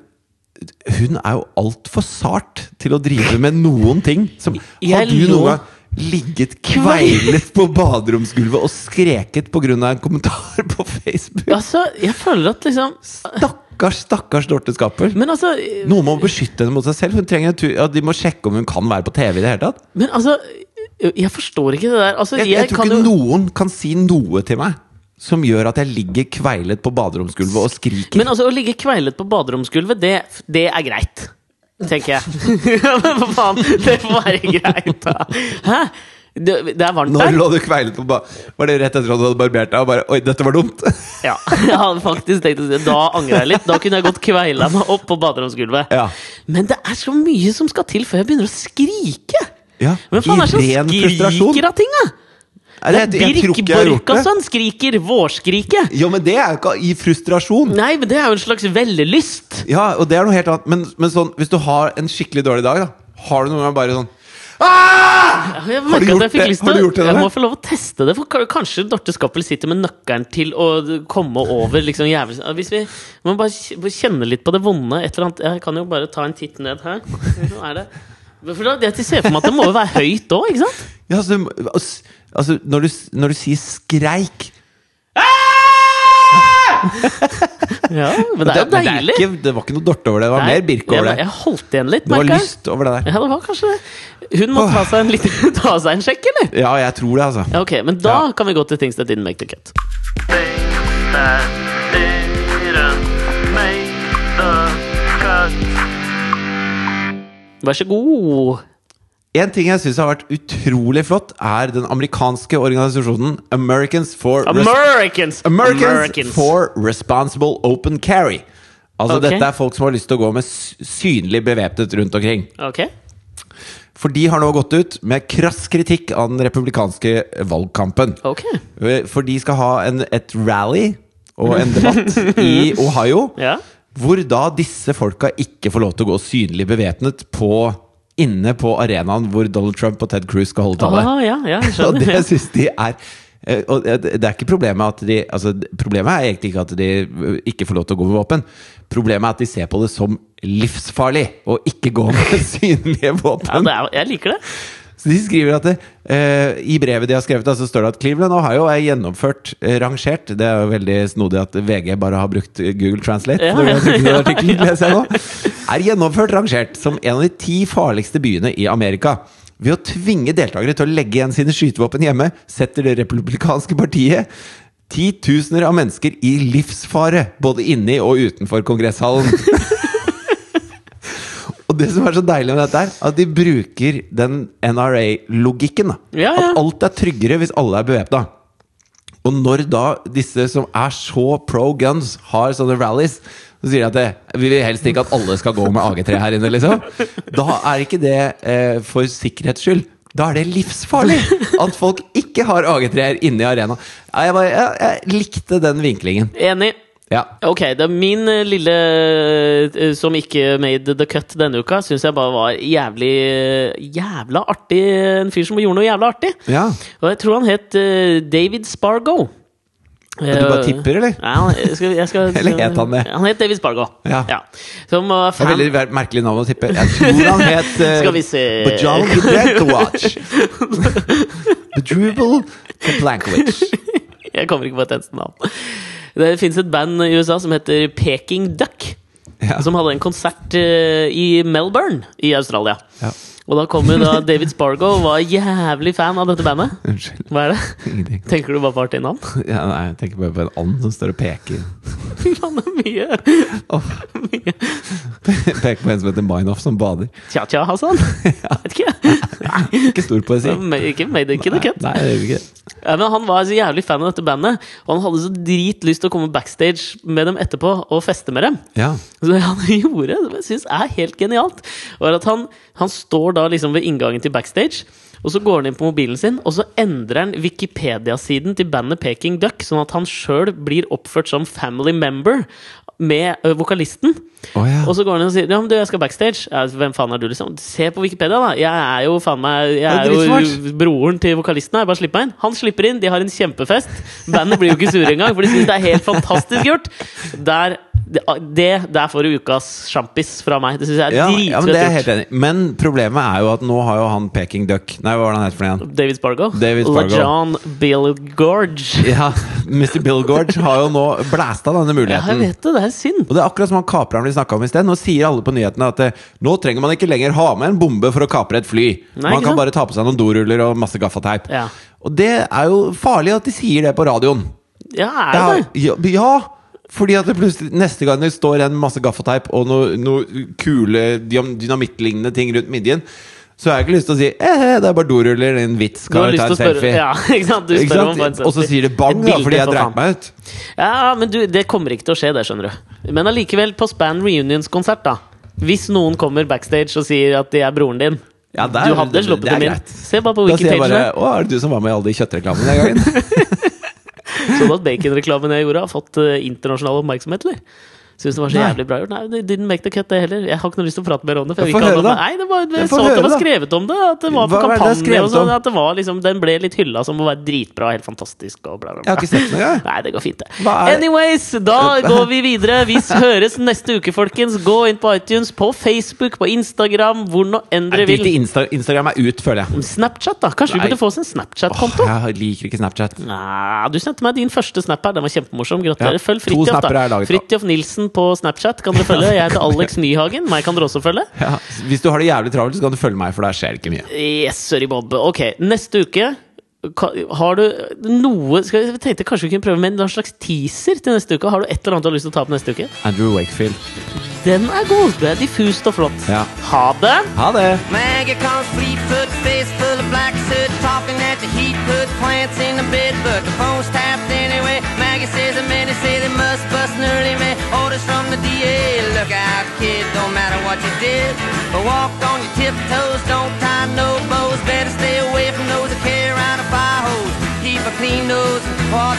Speaker 1: hun er jo altfor sart til å drive med noen ting. Som, har du noen gang ligget kveilet på baderomsgulvet og skreket pga. en kommentar på Facebook?
Speaker 2: Altså, jeg føler at liksom
Speaker 1: Stakkars, stakkars Dorte Skappel.
Speaker 2: Men altså
Speaker 1: Noen må beskytte henne mot seg selv. Hun trenger en tur, ja, De må sjekke om hun kan være på TV i det hele tatt.
Speaker 2: Men altså Jeg forstår ikke det der. Altså,
Speaker 1: Jeg,
Speaker 2: jeg,
Speaker 1: jeg tror
Speaker 2: kan
Speaker 1: ikke
Speaker 2: jo
Speaker 1: noen kan si noe til meg som gjør at jeg ligger kveilet på baderomsgulvet og skriker.
Speaker 2: Men altså, å ligge kveilet på baderomsgulvet, det, det er greit. Tenker jeg. <laughs> Men hva faen? Det får være greit, da. Hæ? Det, det er varmt
Speaker 1: Når lå du kveilet på Var det rett etter at du hadde barbert deg og bare Oi, dette var dumt? <laughs>
Speaker 2: Ja, jeg hadde faktisk tenkt å si. Da angrer jeg litt. Da kunne jeg godt kveila meg opp på baderomsgulvet.
Speaker 1: Ja.
Speaker 2: Men det er så mye som skal til før jeg begynner å skrike!
Speaker 1: ja.
Speaker 2: Hvem faen er det som
Speaker 1: I ren frustrasjon.
Speaker 2: skriker av ting, da?
Speaker 1: Jeg,
Speaker 2: Birk
Speaker 1: det.
Speaker 2: Borkasson skriker vårskriket!
Speaker 1: Jo, men det er jo ikke i frustrasjon.
Speaker 2: Nei, men det er jo en slags vellyst.
Speaker 1: Ja, og det er noe helt annet. Men, men sånn, hvis du har en skikkelig dårlig dag, da Har du noen gang bare sånn ah!
Speaker 2: Jeg
Speaker 1: Har du gjort
Speaker 2: jeg
Speaker 1: det? Har du gjort det,
Speaker 2: Jeg må få lov å teste det, for kanskje Dorte Skappel sitter med nøkkelen til å komme over liksom jævlig Hvis vi må bare kjenne litt på det vonde et eller annet Jeg kan jo bare ta en titt ned her. Nå er det For da, Jeg ser for meg at det må jo være høyt òg, ikke sant?
Speaker 1: Ja, altså, altså, når, du, når du sier skreik <laughs>
Speaker 2: Ja, Men det er jo deilig.
Speaker 1: ikke, det var ikke noe Dorte over det, det var
Speaker 2: Nei,
Speaker 1: mer Birke over det.
Speaker 2: jeg holdt igjen litt,
Speaker 1: Det var
Speaker 2: merker jeg.
Speaker 1: lyst over det der.
Speaker 2: Ja, det var kanskje det. Hun må ta seg en, liten, <laughs> ta seg en sjekk, eller?
Speaker 1: Ja, jeg tror det, altså.
Speaker 2: Ok, Men da
Speaker 1: Ja.
Speaker 2: kan vi gå til things that didn't make the cut.
Speaker 4: Things that didn't make the cut.
Speaker 2: Vær så god.
Speaker 1: En ting jeg syns har vært utrolig flott, er den amerikanske organisasjonen Americans for Americans.
Speaker 2: Americans!
Speaker 1: Americans, for Responsible Open Carry. Altså
Speaker 2: okay.
Speaker 1: Dette er folk som har lyst til å gå med synlig bevæpnet rundt omkring.
Speaker 2: Okay.
Speaker 1: For de har nå gått ut med krass kritikk av den republikanske valgkampen.
Speaker 2: Okay.
Speaker 1: For de skal ha en, et rally og en debatt <laughs> i Ohio,
Speaker 2: Ja.
Speaker 1: hvor da disse folka ikke får lov til å gå synlig bevæpnet på inne på arenaen hvor Donald Trump og Ted Cruz skal holde tale.
Speaker 2: Ah, ja, ja, <laughs>
Speaker 1: Og det syns de er eh, og det er ikke problemet at de altså, Problemet er egentlig ikke at de eh, ikke får lov til å gå med våpen. Problemet er at de ser på det som livsfarlig å ikke gå med <laughs> synlige våpen.
Speaker 2: Ja, det er, jeg liker det.
Speaker 1: Så de skriver at det, eh, I brevet de har skrevet, så står det at Cleveland Ohio er gjennomført eh, rangert. Det er jo veldig snodig at VG bare har brukt Google Translate.
Speaker 2: Ja, <laughs> ja, ja,
Speaker 1: ja, ja. Er gjennomført rangert som en av de ti farligste byene i Amerika. Ved å tvinge deltakere til å legge igjen sine skytevåpen hjemme, setter det republikanske partiet titusener av mennesker i livsfare, både inni og utenfor kongresshallen. <laughs> Og det som er så deilig med dette, er at de bruker den NRA-logikken.
Speaker 2: Ja, ja.
Speaker 1: At alt er tryggere hvis alle er bevæpna. Og når da disse som er så pro guns, har sånne rallies, så sier de at det, vi vil helst ikke at alle skal gå med AG3 her inne, liksom. Da er ikke det eh, for sikkerhets skyld. Da er det livsfarlig at folk ikke har AG3-er inne i arenaen. Jeg, bare- jeg, jeg likte den vinklingen.
Speaker 2: Enig.
Speaker 1: Ja.
Speaker 2: Ok, det er min eh, lille eh, som ikke made the cut denne uka, syns jeg bare var jævlig Jævla artig. En fyr som gjorde noe jævla artig.
Speaker 1: ja.
Speaker 2: Og jeg tror han het eh, David Spargo.
Speaker 1: Du bare tipper, eller?
Speaker 2: Ja, jeg skal, jeg skal, <laughs>
Speaker 1: Eller het han det?
Speaker 2: Han het David Spargo.
Speaker 1: Ja.
Speaker 2: Som var
Speaker 1: Det er
Speaker 2: fan
Speaker 1: veldig merkelig navn å tippe. Jeg tror han het uh, <laughs>
Speaker 2: Skal vi se
Speaker 1: Bajal Gebrekowacz. Bedrubal Kablankovic. <laughs>
Speaker 2: Jeg kommer ikke på et eneste navn. Det fins et band i USA som heter Peking Duck.
Speaker 1: Ja.
Speaker 2: Som hadde en konsert uh, i Melbourne i Australia.
Speaker 1: Ja.
Speaker 2: Og da kom jo da David Spargo og var jævlig fan av dette bandet.
Speaker 1: Unnskyld.
Speaker 2: Hva er det?
Speaker 1: Ingenting.
Speaker 2: Tenker du bare på artig navn? <laughs>
Speaker 1: Ja, nei, jeg tenker bare på en and som står og peker. <laughs>
Speaker 2: Han er mye.
Speaker 1: Oh.
Speaker 2: mye.
Speaker 1: peker på en som heter Minoff, som bader.
Speaker 2: Tja-tja, Hassan. <laughs> Vet ikke.
Speaker 1: Ikke stor poesi.
Speaker 2: Ikke made it, cut.
Speaker 1: Nei, det ikke.
Speaker 2: Ja, men han var så jævlig fan av dette bandet, og han hadde så dritlyst til å komme backstage med dem etterpå og feste med dem.
Speaker 1: Ja.
Speaker 2: Så det han gjorde, som jeg syns er helt genialt, var at han, han står da liksom ved inngangen til backstage. Og så går han inn på mobilen sin, og så endrer han Wikipedia-siden til bandet Peking Duck, sånn at han sjøl blir oppført som family member med vokalisten.
Speaker 1: Oh, ja.
Speaker 2: Og så går han inn og sier Ja, men du, jeg skal backstage. Ja, hvem faen er du, liksom? Se på Wikipedia, da! Jeg er jo faen meg Jeg
Speaker 1: er
Speaker 2: er jo broren til vokalisten her. Bare slipp meg inn. Han slipper inn, de har en kjempefest. Bandet blir jo ikke sure engang, for de syns det er helt fantastisk gjort. Der, det, der får du ukas sjampis fra meg. Det syns jeg er
Speaker 1: Ja, ja, men det er helt enig. Men problemet er jo at nå har jo han Peking Duck Nei, hva var det han het for igjen?
Speaker 2: David Spargo.
Speaker 1: David Spargo.
Speaker 2: LaJohn Billgorge.
Speaker 1: Ja, <laughs> Mr. Bill Gorge har jo nå blæsta denne
Speaker 2: Ja, jeg
Speaker 1: muligheten.
Speaker 2: vet det. Det er synd.
Speaker 1: Og det er akkurat som han kapreren vi snakka om i sted. Nå sier alle på nyhetene at eh, nå trenger man ikke lenger ha med en bombe for å kapre et fly.
Speaker 2: Nei,
Speaker 1: man kan
Speaker 2: sant?
Speaker 1: bare ta på seg noen doruller og masse gaffateip.
Speaker 2: Ja.
Speaker 1: Og det er jo farlig at de sier det på radioen.
Speaker 2: Ja, er
Speaker 1: Det
Speaker 2: det
Speaker 1: er,
Speaker 2: det?
Speaker 1: ja, ja, fordi at det plutselig neste gang det står en masse gaffateip og noen noe kule dynam- dynamittlignende ting rundt midjen, så har jeg ikke lyst til å si eh, det er bare doruller, en vits,
Speaker 2: Du har lyst
Speaker 1: ta en selfie?
Speaker 2: Ja, <laughs> ikke sant? Du spør om en selfie.
Speaker 1: Og så sier det bang, da, fordi jeg dreit meg ut.
Speaker 2: Ja, men du, det kommer ikke til å skje, det, skjønner du. Men allikevel, på Span Reunions-konsert, da. Hvis noen kommer backstage og sier at de er broren din
Speaker 1: Ja, der-
Speaker 2: Du hadde sluppet
Speaker 1: det
Speaker 2: dem inn. Se bare på Wikipedia.
Speaker 1: Da sier jeg bare. Å, er det du som var med i alle de kjøttreklamene den gangen? <laughs>
Speaker 2: Så du at baconreklamen jeg gjorde, har fått eh, internasjonal oppmerksomhet, eller? Syns det var så
Speaker 1: Nei.
Speaker 2: jævlig bra gjort. Nei, det didn't make the cut, det heller. Jeg har ikke noe lyst til å prate mer om det. For jeg ha
Speaker 1: høre, da.
Speaker 2: Nei, det var, jeg så at det var skrevet om det. At det var på kampanje. Og sånn, at det var liksom, den ble litt hylla som å være dritbra. Helt fantastisk. Og bla, bla,
Speaker 1: Jeg har ikke sett noe.
Speaker 2: Nei, det går fint, det. Anyways, da går vi videre. Vi høres neste uke, folkens. Gå inn på iTunes, på Facebook, på Instagram, hvor nå enn dere vil.
Speaker 1: Insta Instagram er ut, føler jeg.
Speaker 2: Snapchat, da. Kanskje vi burde få oss en Snapchat-konto?
Speaker 1: Jeg liker ikke Snapchat.
Speaker 2: Nei, du sendte meg din første snap her. Den var kjempemorsom. Gratulerer.
Speaker 1: Ja,
Speaker 2: Følg Fridtjof, da. Fridtjof Nilsen på Snapchat kan dere følge. Jeg heter <laughs> Alex Nyhagen. Meg kan dere også følge.
Speaker 1: Ja. Hvis du har det jævlig travelt, så kan du følge meg, for der skjer det ikke mye.
Speaker 2: Yes, sorry, Bob. Ok, neste uke har du noe skal vi, tenkte kanskje vi kunne prøve med en slags teaser til neste uke. Har du et eller annet du har lyst til å ta opp neste uke?
Speaker 1: Andrew Wakefield.
Speaker 2: Den er god! Det er diffust og flott.
Speaker 1: Ja.
Speaker 2: Ha det!
Speaker 1: Ha det!
Speaker 5: Maggie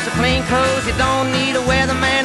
Speaker 5: of plain clothes. You don't need a weatherman.